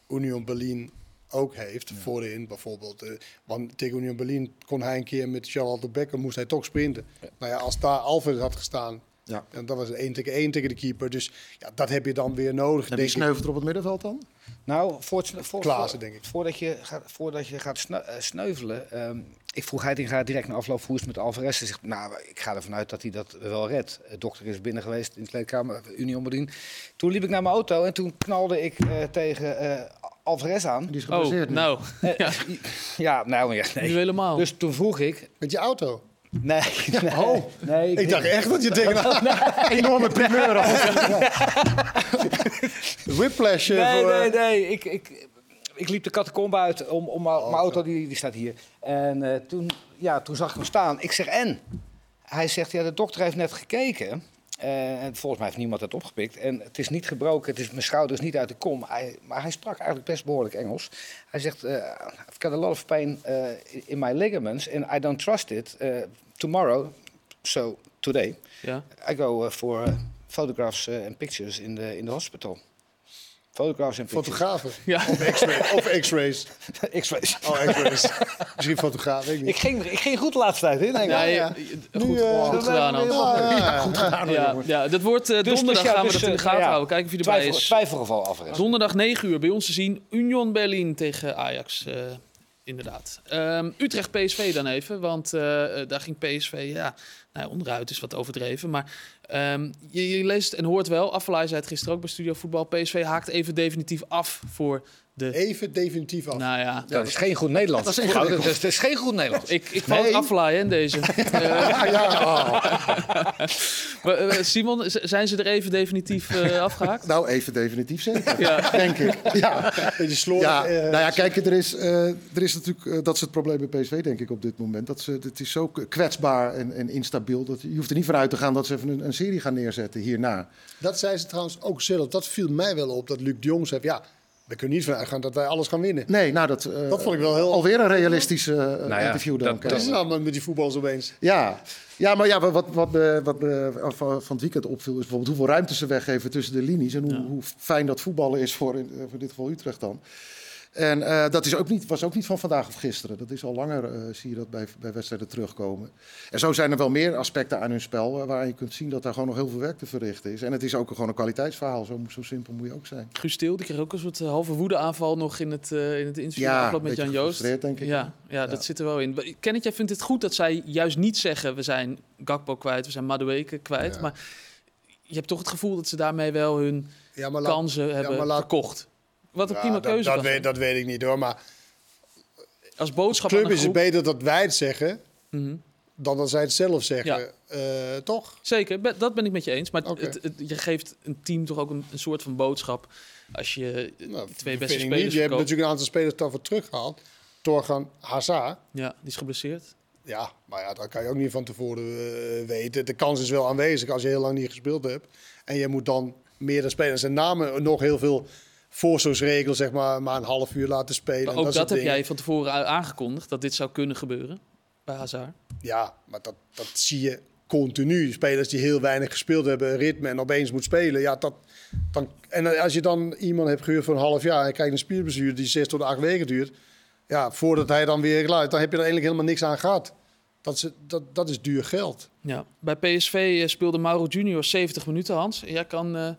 Union Berlin ook heeft. Voorin bijvoorbeeld. Eh, want tegen Union Berlin kon hij een keer met Charlotte Becker, moest hij toch sprinten. Nou ja, als daar Alfred had gestaan, Ja. en dat was het 1 tegen 1 tegen de keeper. Dus ja, dat heb je dan weer nodig. En wie ik. sneuvelt er op het middenveld dan? Nou, voor, voor, Klaassen, denk ik. Voordat je gaat, voordat je gaat sneu- eh, sneuvelen. ehm, ik vroeg Heitinga direct na afloop hoe is het met Alvarez. Hij zegt, nou, ik ga ervan uit dat hij dat wel redt. De dokter is binnen geweest in de kleedkamer, Union Berlin. Toen liep ik naar mijn auto en toen knalde ik eh, tegen eh, Alvarez aan. Die is Oh, geblesseerd nu. nou, ja, ja, nou ja, nu nee. helemaal. Dus toen vroeg ik... Met je auto. Nee, nee, Oh. nee Ik dacht echt dat je tegen een Enorme primeur. whiplash eh, Nee, voor... nee, nee. Ik, ik, ik liep de catacombe uit om, om mijn mijn auto, die, die staat hier. En eh, toen, ja, toen zag ik hem staan. Ik zeg, en? Hij zegt, ja, de dokter heeft net gekeken. Eh, en volgens mij heeft niemand het opgepikt. En het is niet gebroken, het is, mijn schouder is niet uit de kom. Hij, maar hij sprak eigenlijk best behoorlijk Engels. Hij zegt, eh, I've got a lot of pain eh, in my ligaments and I don't trust it. Tomorrow, so today, ja. I go for photographs and pictures in the, in the hospital. Fotografen en. Fotografen. Ja. Of X-ray- Of X-rays. X-rays. Oh, X-rays. Misschien fotograaf, weet ik Ik ging, ik ging goed de laatste tijd in. Ja, je- goed, eh, goed gedaan, Hans. Ja, Goed gedaan, hoor, Ja, dat wordt eh, Dus- donderdag dus ja, gaan we dus, dat in de eh, gaten ja, houden. Kijken of je erbij Twijfel, is. twijfelgeval afrest. Donderdag 9 uur bij ons te zien. Union Berlin tegen Ajax. eh, inderdaad. Ehm, Utrecht PSV dan even. Want eh, eh, daar ging PSV ja, nou, onderuit is wat overdreven. Maar ehm, je, je leest en hoort wel. Affelaar zei het gisteren ook bij Studio Voetbal. PSV haakt even definitief af voor de... Even definitief af. Nou ja, Dat is geen goed Nederlands. Dat is Dat is, ingewikkeld. dat is, dat is geen goed Nederlands. ik, ik val Nee. In deze. Eh, Ja, ja, oh. maar, eh, Simon, zijn ze er even definitief eh, afgehaakt? Nou, even definitief zeker. Ja. Denk ik. Ja. Beetje slordig. Ja, eh, nou ja, kijk, er is, eh, er is natuurlijk, dat is het probleem bij PSV, denk ik, op dit moment. Dat ze, het is zo kwetsbaar en, en instabiel. Dat, je hoeft er niet van uit te gaan dat ze even een, een serie gaan neerzetten hierna. Dat zei ze trouwens ook zelf. Dat viel mij wel op, dat Luc de Jong zei... Ja, we kunnen niet vanuit gaan dat wij alles gaan winnen. Nee, nou, dat, eh, Dat vond ik wel heel- alweer een realistisch eh, ja, interview dan. dat-. Wat is nou met die voetballers opeens? Ja. ja, maar ja, wat, wat, me, wat me van van het weekend opviel... is bijvoorbeeld hoeveel ruimte ze weggeven tussen de linies... en hoe, Ja. hoe fijn dat voetballen is voor, in, voor dit geval Utrecht dan. En eh, dat is ook niet, was ook niet van vandaag of gisteren. Dat is al langer, eh, zie je dat bij, bij wedstrijden terugkomen. En zo zijn er wel meer aspecten aan hun spel... eh, waar je kunt zien dat daar gewoon nog heel veel werk te verrichten is. En het is ook gewoon een kwaliteitsverhaal. Zo, zo simpel moet je ook zijn. Guus die kreeg ook een soort halve woede-aanval nog in het, eh, in het interview Ja, afgelopen met Jan Joost. denk ik. Ja, ja, dat zit er wel in. Kenneth, jij vindt het goed dat zij juist niet zeggen... we zijn Gakpo kwijt, we zijn Madueke kwijt. Ja. Maar je hebt toch het gevoel dat ze daarmee wel hun Ja, maar laat- kansen hebben maar laat- verkocht. Wat een Ja, prima keuze dat, weet, dat weet ik niet hoor. Maar Als boodschap club is het beter dat wij het zeggen... Mhm. dan dat zij het zelf zeggen. Ja. Eh, toch? Zeker, dat ben ik met je eens. Maar het, het- je geeft een team toch ook een, een soort van boodschap... als je eh, Nou, twee beste niet. spelers Je hebt natuurlijk een aantal spelers daarvoor teruggehaald. Torgan Hazard. Ja, die is geblesseerd. Ja, maar ja, dat kan je ook niet van tevoren eh, weten. De kans is wel aanwezig als je heel lang niet gespeeld hebt. En je moet dan meerdere spelers en namen nog heel veel voorzorgsregels, zeg maar, maar een half uur laten spelen. Maar en ook dat, soort heb jij van tevoren aangekondigd... dat dit zou kunnen gebeuren bij Hazard. Ja, maar dat, dat zie je continu. Spelers die heel weinig gespeeld hebben, ritme en opeens moet spelen. Ja, dat, dan, en als je dan iemand hebt gehuurd voor een half jaar en krijgt een spierblessure die zes tot acht weken duurt. Ja, voordat hij dan weer klaar is, dan heb je er eigenlijk helemaal niks aan gehad. Dat is, dat, dat is duur geld. Ja, bij PSV eh, speelde Mauro Junior 70 minuten, Hans. Jij kan eh,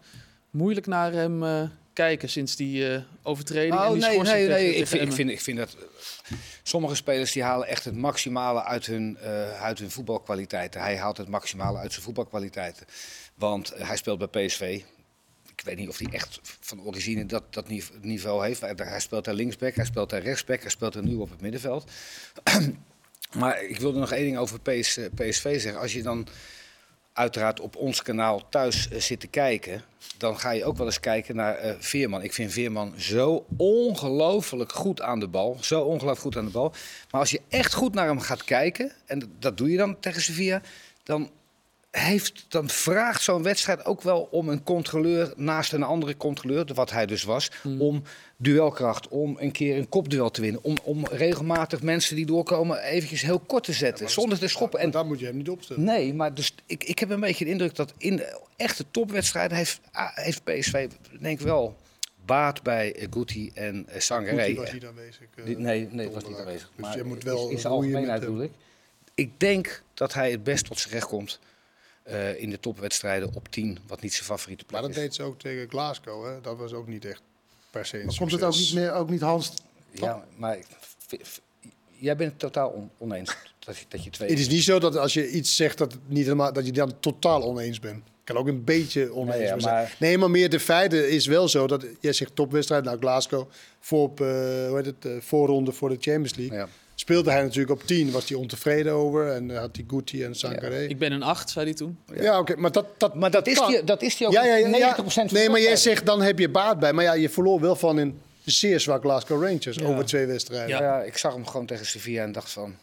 moeilijk naar hem eh, kijken sinds die eh, overtreding en Oh, die nee, nee, nee. Ik vind, ik, vind, ik vind dat eh, sommige spelers die halen echt het maximale uit hun, eh, uit hun voetbalkwaliteiten. Hij haalt het maximale uit zijn voetbalkwaliteiten. Want hij speelt bij PSV. Ik weet niet of hij echt van origine dat, dat nive- niveau heeft. Hij speelt daar linksback, hij speelt daar rechtsback, hij speelt er nu op het middenveld. maar ik wilde nog één ding over PS, PSV zeggen. Als je dan uiteraard op ons kanaal thuis eh, zit te kijken, dan ga je ook wel eens kijken naar eh, Veerman. Ik vind Veerman zo ongelooflijk goed aan de bal. Zo ongelooflijk goed aan de bal. Maar als je echt goed naar hem gaat kijken, en dat doe je dan tegen Sevilla, dan, heeft, dan vraagt zo'n wedstrijd ook wel om een controleur naast een andere controleur, wat hij dus was, om duelkracht, om een keer een kopduel te winnen, om, om regelmatig mensen die doorkomen eventjes heel kort te zetten, zonder te schoppen. En En daar moet je hem niet opstellen. Nee, maar dus ik, ik heb een beetje de indruk dat in de echte topwedstrijden heeft, heeft PSV denk ik wel baat bij eh, Guti en uh, Sangaré. Guti was niet aanwezig. eh, nee, nee, was niet aanwezig. Dus Maar je moet wel in, zijn algemeenheid bedoel ik. Ik denk dat hij het best tot zijn recht komt eh, in de topwedstrijden op 10, wat niet zijn favoriete Maar plek dat is. deed ze ook tegen Glasgow. Hè? Dat was ook niet echt per se een Maar komt het ook succes. niet, meer, ook niet Hans Ja, maar v- v- jij bent het totaal on- oneens dat je, dat je twee... Het is niet zo dat als je iets zegt dat, het niet helemaal, dat je dan totaal oneens bent. kan ook een beetje oneens Nee, ja, mee zijn. maar- Nee, maar meer de feiten is wel zo dat jij zegt topwedstrijd. Nou, Glasgow voor op eh, hoe heet het, eh, voorronde voor de Champions League. Ja. Speelde hij natuurlijk op 10, was hij ontevreden over. En eh, had hij Guti en Sankaré. Ja, Ik ben een 8, zei hij toen. oké, maar dat, dat, Maar dat is, kan. die, dat is die ook ja, ja, ja, 90% ja. van Nee, maar jij zegt dan heb je baat bij. Maar ja, je verloor wel van een zeer zwak Glasgow Rangers Ja. over twee wedstrijden. Ja. Ja. ik zag hem gewoon tegen Sevilla en dacht van...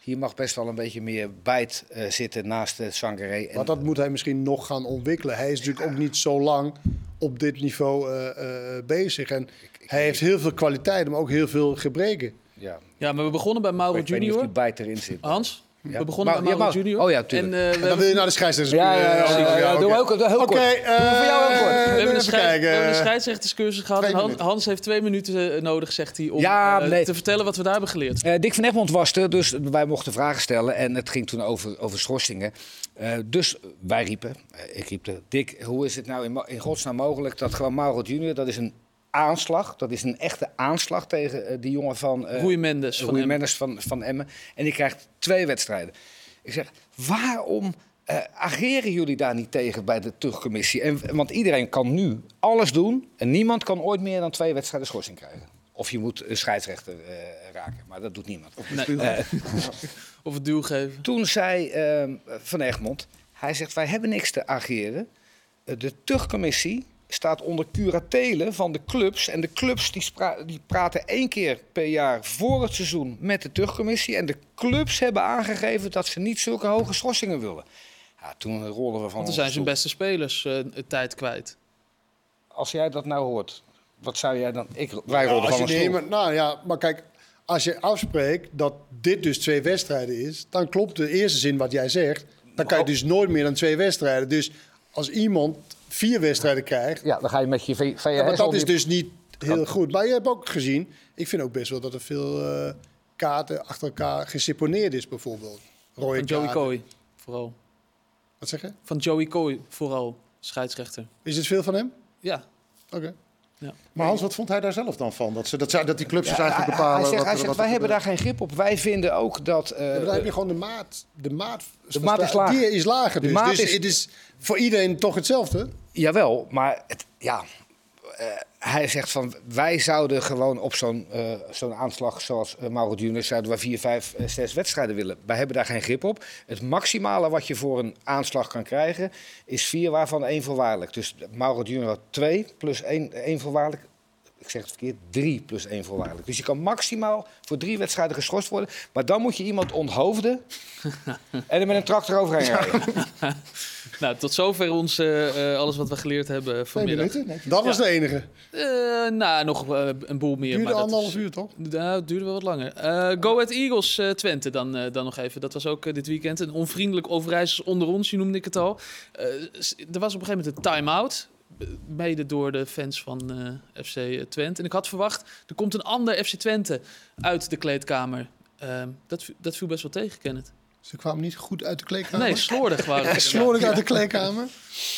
Hier mag best wel een beetje meer bijt eh, zitten naast de Sangaré. En, Maar dat moet hij misschien nog gaan ontwikkelen. Hij is natuurlijk ook niet zo lang op dit niveau eh, eh, bezig. En hij heeft heel veel kwaliteiten, maar ook heel veel gebreken. Ja, Ja, maar we begonnen bij Mauro ik weet niet of Junior. die bijt erin zit. Hans, We begonnen met Mauro Junior. Oh ja, tuurlijk. En, uh, dan wil je naar de scheidsrechter. Ja, ja, ja, ja, ja, doe ook heel kort. Oké, voor jou heel kort. We hebben een, scheid, we hebben een scheidsrechterscursus gehad. Hans, Hans heeft twee minuten nodig, zegt hij, om ja, nee. te vertellen wat we daar hebben geleerd. Uh, Dick van Egmond was er, dus wij mochten vragen stellen. En het ging toen over, over schorsingen. Uh, dus wij riepen, ik riep er, Dick, hoe is het nou in, in godsnaam mogelijk dat gewoon Mauro Junior, dat is een aanslag. Dat is een echte aanslag tegen uh, die jongen van... Uh, Rui Mendes, van, Mendes van, van Emmen. En die krijgt twee wedstrijden. Ik zeg, waarom uh, ageren jullie daar niet tegen bij de terugcommissie? En, want iedereen kan nu alles doen en niemand kan ooit meer dan twee wedstrijden schorsing krijgen. Of je moet een scheidsrechter uh, raken, maar dat doet niemand. Of, nee. uh, of het duw geven. Toen zei Van Egmond, hij zegt wij hebben niks te ageren. de terugcommissie staat onder curatelen van de clubs. En de clubs die, die, praten één keer per jaar voor het seizoen met de terugcommissie. En de clubs hebben aangegeven dat ze niet zulke hoge schorsingen willen. Ja, toen rollen we van. Want dan zijn zijn beste spelers uh, tijd kwijt. Als jij dat nou hoort, wat zou jij dan. Ik, wij rollen ja, van je neemt, Nou ja, maar kijk, als je afspreekt dat dit dus twee wedstrijden is, dan klopt de eerste zin wat jij zegt. Dan kan je dus nooit meer dan twee wedstrijden. Dus als iemand vier wedstrijden krijgt. Ja, dan ga je met je VHS... Ja, maar dat is dus niet heel goed. Maar je hebt ook gezien, ik vind ook best wel dat er veel uh, kaarten achter elkaar geseponeerd is bijvoorbeeld. Rode Van Joey Coy, vooral. Wat zeg je? Van Joey Coy, vooral, scheidsrechter. Is het veel van hem? Ja. Oké. Ja. Maar Hans, wat vond hij daar zelf dan van? Dat, ze, dat, dat die clubs dus eigenlijk bepalen... Hij zegt, wat, hij zegt wat wij hebben daar geen grip op. Wij vinden ook dat... Uh, ja, dan heb je gewoon de maat... De maat, de maat is lager. Die is lager dus. dus is... het is voor iedereen toch hetzelfde? Jawel, maar het, ja... Uh, hij zegt van wij zouden gewoon op zo'n uh, zo'n aanslag zoals uh, Mauro Junior zouden we vier, vijf, uh, zes wedstrijden willen. Wij hebben daar geen grip op. Het maximale wat je voor een aanslag kan krijgen is vier, waarvan één voorwaardelijk. Dus Mauro Junior had twee plus één, één voorwaardelijk. Ik zeg het verkeerd, drie plus één voorwaardelijk. Dus je kan maximaal voor drie wedstrijden geschorst worden. Maar dan moet je iemand onthoofden en er met een tractor overheen rijden. nou, tot zover ons, uh, alles wat we geleerd hebben vanmiddag. Nee, dat was ja. de enige. Uh, nou, nog uh, een boel meer. Duurde maar anderhalf uur, toch? Nou, het duurde wel wat langer. Go Ahead Eagles Twente dan, dan nog even. Dat was ook dit weekend. Een onvriendelijk Overijssels onder ons, je noemde ik het al. er was op een gegeven moment een time-out mede door de fans van uh, FC Twente. En ik had verwacht, er komt een ander FC Twente uit de kleedkamer. Uh, dat, dat viel best wel tegen, Kenneth. Ze kwamen niet goed uit de kleedkamer? Nee, slordig waren ze. slordig uit de kleedkamer?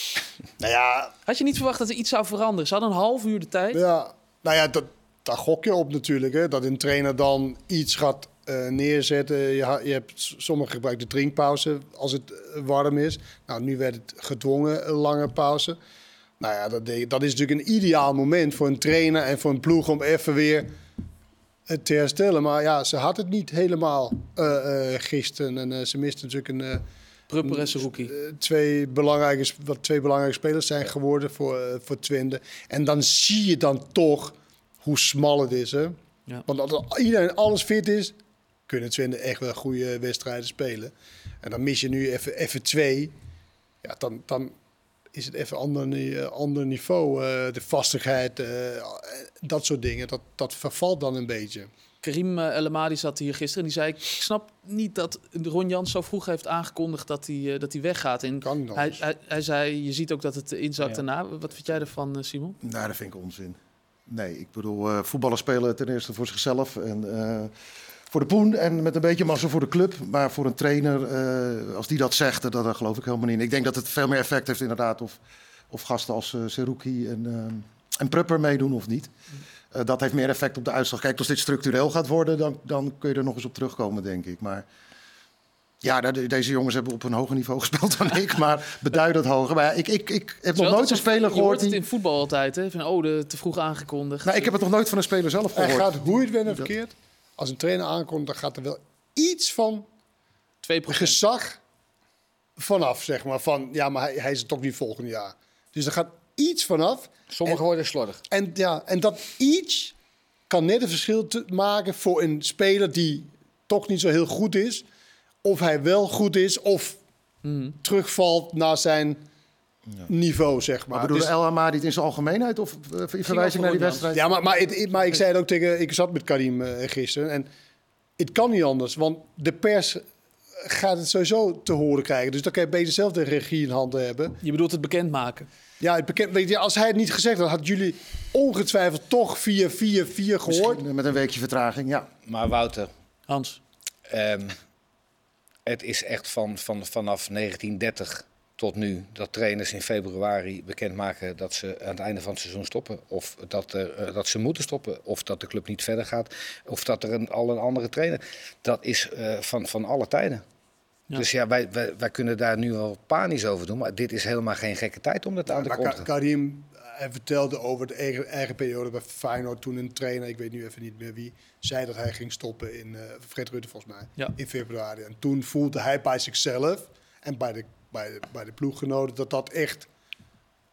nou ja... Had je niet verwacht dat er iets zou veranderen? Ze hadden een half uur de tijd. Ja, nou ja, dat, daar gok je op natuurlijk. Hè? Dat een trainer dan iets gaat uh, neerzetten. Je, je hebt, sommigen gebruiken de drinkpauze als het warm is. Nou, nu werd het gedwongen een lange pauze. Nou ja, dat, dat is natuurlijk een ideaal moment voor een trainer en voor een ploeg om even weer te herstellen. Maar ja, ze had het niet helemaal uh, uh, gisteren. En uh, ze miste natuurlijk een... Prupper rookie. twee, belangrijke, wat twee belangrijke spelers zijn geworden voor, voor Twente. En dan zie je dan toch hoe smal het is. Hè? Ja. Want als iedereen alles fit is, kunnen Twente echt wel goede wedstrijden spelen. En dan mis je nu even, even twee. Ja, dan, dan, is het even ander, ander niveau. Uh, de vastigheid, uh, dat soort dingen. Dat, dat vervalt dan een beetje. Karim uh, El Amadi zat hier gisteren en die zei... ik snap niet dat Ron Jans zo vroeg heeft aangekondigd dat hij, dat hij weggaat. En kan hij, hij, hij, zei, je ziet ook dat het inzakt ja. daarna. Wat vind jij ervan, Simon? Nou, dat vind ik onzin. Nee, ik bedoel, voetballers spelen ten eerste voor zichzelf. En voor de poen en met een beetje massa voor de club. Maar voor een trainer, uh, als die dat zegt, daar, daar geloof ik helemaal niet in. Ik denk dat het veel meer effect heeft inderdaad of, of gasten als uh, Seruki en, uh, en Prupper meedoen of niet. dat heeft meer effect op de uitslag. Kijk, als dit structureel gaat worden, dan, dan kun je er nog eens op terugkomen, denk ik. Maar ja, deze jongens hebben op een hoger niveau gespeeld dan ik, maar beduidend hoger. Maar ja, ik, ik, ik heb nog nooit een speler gehoord. Je hoort het in voetbal altijd, hè? Van, oh, de, te vroeg aangekondigd. Nou, ik heb het nog nooit van een speler zelf gehoord. Hij gaat, hoe je het bent verkeerd, als een trainer aankomt, dan gaat er wel iets van 2%. gezag vanaf, zeg maar. Van, ja, maar hij, hij is het toch niet volgend jaar. Dus er gaat iets vanaf. Sommigen worden slordig. En, ja, en dat iets kan net een verschil te maken voor een speler die toch niet zo heel goed is. Of hij wel goed is, of mm. terugvalt naar zijn ja. niveau, zeg maar. maar bedoel, dus, El Amadi in zijn algemeenheid of uh, in verwijzing naar die wedstrijd? Ja, maar, maar, het, maar ik zei het ook tegen... Ik zat met Karim uh, gisteren en het kan niet anders. Want de pers gaat het sowieso te horen krijgen. Dus dan kan je beter zelf de regie in handen hebben. Je bedoelt het bekendmaken? Ja, het bekend, weet je, als hij het niet gezegd had, hadden jullie ongetwijfeld toch 4-4-4 gehoord. Misschien met een weekje vertraging, ja. Maar Wouter, Hans? ehm, het is echt van, van, vanaf 1930 tot nu dat trainers in februari bekendmaken dat ze aan het einde van het seizoen stoppen. Of dat, er, eh, dat ze moeten stoppen. Of dat de club niet verder gaat. Of dat er een, al een andere trainer. Dat is eh, van, van alle tijden. Ja. Dus ja, wij, wij, wij kunnen daar nu wel panisch over doen. Maar dit is helemaal geen gekke tijd om dat aan te Karim hij vertelde over de eigen, eigen periode bij Feyenoord. Toen een trainer, ik weet nu even niet meer wie, zei dat hij ging stoppen in, eh Fred Rutte volgens mij, Ja. in februari. En toen voelde hij bij zichzelf en bij de, bij de, bij de ploeggenoten dat dat echt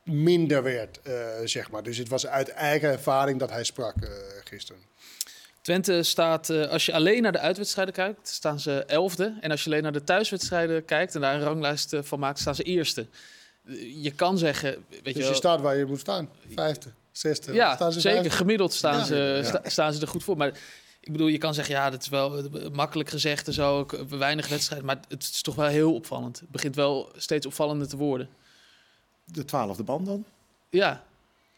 minder werd, eh, zeg maar. Dus het was uit eigen ervaring dat hij sprak eh, gisteren. Twente staat, eh, als je alleen naar de uitwedstrijden kijkt, staan ze elfde. En als je alleen naar de thuiswedstrijden kijkt en daar een ranglijst van maakt, staan ze eerste. Je kan zeggen, weet je Dus wel, je staat waar je moet staan. Vijfde, zesde. ja, staan ze zeker. vijfde? Gemiddeld staan, Ja. ze, Ja. sta- staan ze er goed voor. Maar ik bedoel, je kan zeggen, ja, dat is wel eh, makkelijk gezegd en zo, eh, weinig wedstrijden. Maar het is toch wel heel opvallend. Het begint wel steeds opvallender te worden. De twaalfde band dan, Ja,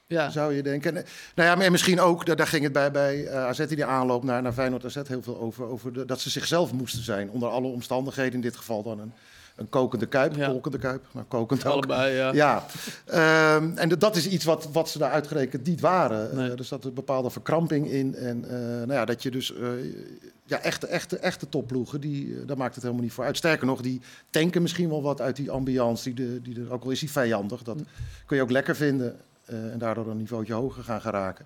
ja. zou je denken. En, Nou ja, maar misschien ook, daar, daar ging het bij, bij eh, AZ in die aanloop naar, naar Feyenoord AZ heel veel over. over de, dat ze zichzelf moesten zijn, onder alle omstandigheden. In dit geval dan een, een kokende kuip, Ja. kolkende kuip, maar kokend ook. allebei, ja. Ja, Ehm, en dat is iets wat, wat ze daar uitgerekend niet waren. Nee. Eh, er zat een bepaalde verkramping in. En eh, nou ja, dat je dus eh, ja, echte, echte, echte topploegen, die, daar maakt het helemaal niet voor uit. Sterker nog, die tanken misschien wel wat uit die ambiance, die, de, die er ook al is, die vijandig. Dat kun je ook lekker vinden en daardoor een niveautje hoger gaan geraken.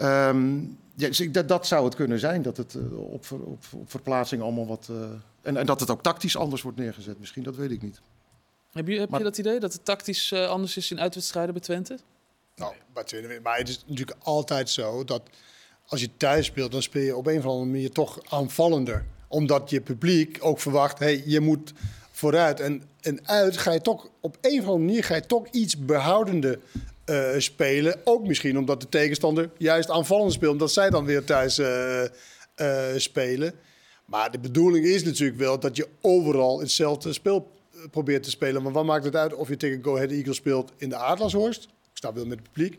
Ehm, ja, dus ik- dat, dat zou het kunnen zijn, dat het eh, op, ver- op, op verplaatsing allemaal wat... eh, en, en dat het ook tactisch anders wordt neergezet, misschien, dat weet ik niet. Heb, je, heb Maar- je dat idee dat het tactisch eh, anders is in uitwedstrijden bij Twente? Nou, bij Twente, maar het is natuurlijk altijd zo dat als je thuis speelt, dan speel je op een of andere manier toch aanvallender. Omdat je publiek ook verwacht, hey, je moet vooruit. En, en uit ga je toch op een of andere manier ga je toch iets behoudender eh, spelen. Ook misschien omdat de tegenstander juist aanvallend speelt, omdat zij dan weer thuis eh, eh, spelen. Maar de bedoeling is natuurlijk wel dat je overal hetzelfde spel eh, probeert te spelen. Maar wat maakt het uit of je tegen Go Ahead Eagles speelt in de Aardlashorst? Ik sta wel met het publiek.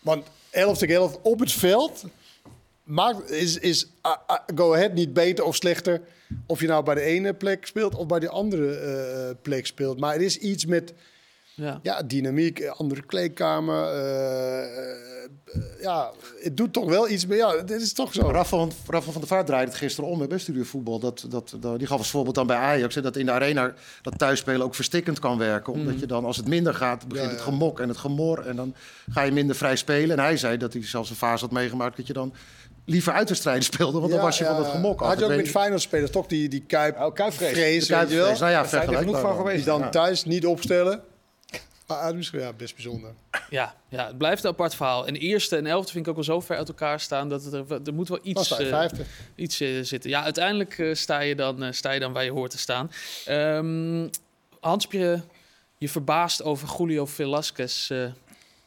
Want 11 tegen 11 op het veld maakt, is, is ah, ah, Go Ahead niet beter of slechter of je nou bij de ene plek speelt of bij de andere plek speelt. Maar er is iets met Ja. ja, dynamiek, eh, andere kleedkamer. eh, eh, ja, het doet toch wel iets meer. Ja, dit is toch zo. Rafa van, Rafa van der Vaart draaide het gisteren om hè, bij studiovoetbal. Dat, dat, dat, die gaf als voorbeeld dan bij Ajax. Hè, dat in de arena dat thuisspelen ook verstikkend kan werken. Omdat je dan, als het minder gaat, begint Ja, het gemok en het gemor. En dan ga je minder vrij spelen. En hij zei dat hij zelfs een fase had meegemaakt dat je dan liever uitwedstrijden speelde. Want dan was je ja. van het gemok af. Had je ook met Feyenoord spelers toch die, die kuip, Oh, kuipvrees. vrees, de weet je wel? Kuipvrees. Nou ja, genoeg van geweest. Die dan thuis niet opstellen. Maar uit misschien ja, best bijzonder. Ja, ja, het blijft een apart verhaal. En eerste en elfde vind ik ook wel zo ver uit elkaar staan dat het er, er moet wel iets, je eh, iets eh, zitten. Ja, uiteindelijk eh, sta, je dan, eh, sta je dan waar je hoort te staan. Ehm, Hans, heb je je verbaasd over Julio Velasquez eh,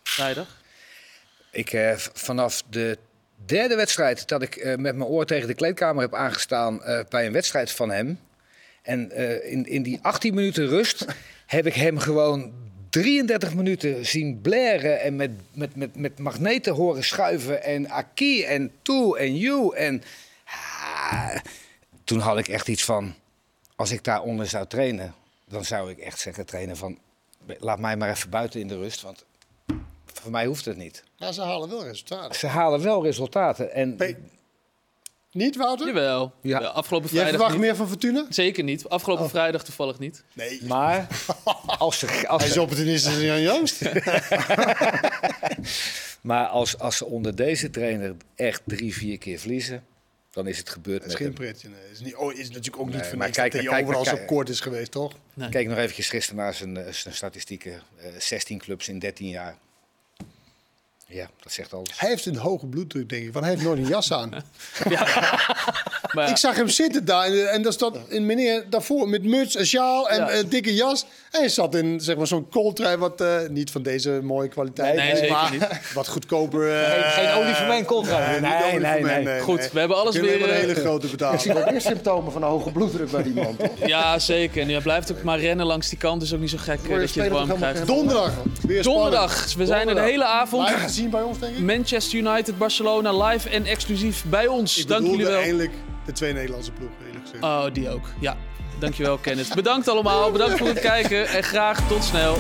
vrijdag? Ik eh, vanaf de derde wedstrijd dat ik eh, met mijn oor tegen de kleedkamer heb aangestaan eh, bij een wedstrijd van hem. En eh, in, in die 18 minuten rust heb ik hem gewoon 33 minuten zien blaren en met, met, met, met magneten horen schuiven en Aki en Toe en You. En ah, toen had ik echt iets van, als ik daaronder zou trainen, dan zou ik echt zeggen trainen van, laat mij maar even buiten in de rust, want voor mij hoeft het niet. Ja, ze halen wel resultaten. Ze halen wel resultaten. En Pe- Niet, Wouter? Jawel. Ja. Ja, afgelopen Jij vrijdag verwacht niet. meer van Fortuna? Zeker niet. Afgelopen vrijdag toevallig niet. Nee. maar als ze, als Hij is ze, opportunistisch Jan Joost. maar als, als ze onder deze trainer echt drie, vier keer verliezen, dan is het gebeurd Dat is met geen pretje. Nee. Is, niet, oh, is natuurlijk ook niet Nee, voor maar kijk- dat hij kijk- overal kijk- zo kort is geweest, toch? Nee. Kijk nog eventjes gisteren naar zijn, eh, zijn statistieken. Eh, 16 clubs in 13 jaar. Ja, dat zegt alles. Hij heeft een hoge bloeddruk, denk ik, want hij heeft nooit een jas aan. Ja. Maar Ik zag hem zitten daar en, en daar zat een meneer daarvoor met muts en sjaal en Ja. een dikke jas. En hij zat in zeg maar, zo'n kooltrui wat eh, niet van deze mooie kwaliteit Nee, is, zeker maar niet. wat goedkoper. eh, Geen, geen olie voor mijn niet olie voor mij, Goed, we hebben alles Kunnen weer, we een eh, hele grote Ik zie wel meer symptomen van een hoge bloeddruk bij die man. toch? ja, zeker. En hij blijft ook maar rennen langs die kant. is ook niet zo gek eh, dat je het warm krijgt. Donderdag. Weer. Donderdag. We zijn er de hele avond. Gezien bij ons, denk ik. Manchester United, Barcelona live en exclusief bij ons. Ik Dank jullie wel. eindelijk de twee Nederlandse ploegen, eerlijk gezegd. Oh, die ook. Ja. Dankjewel, Kenneth. Bedankt allemaal. Bedankt voor het kijken. En graag tot snel.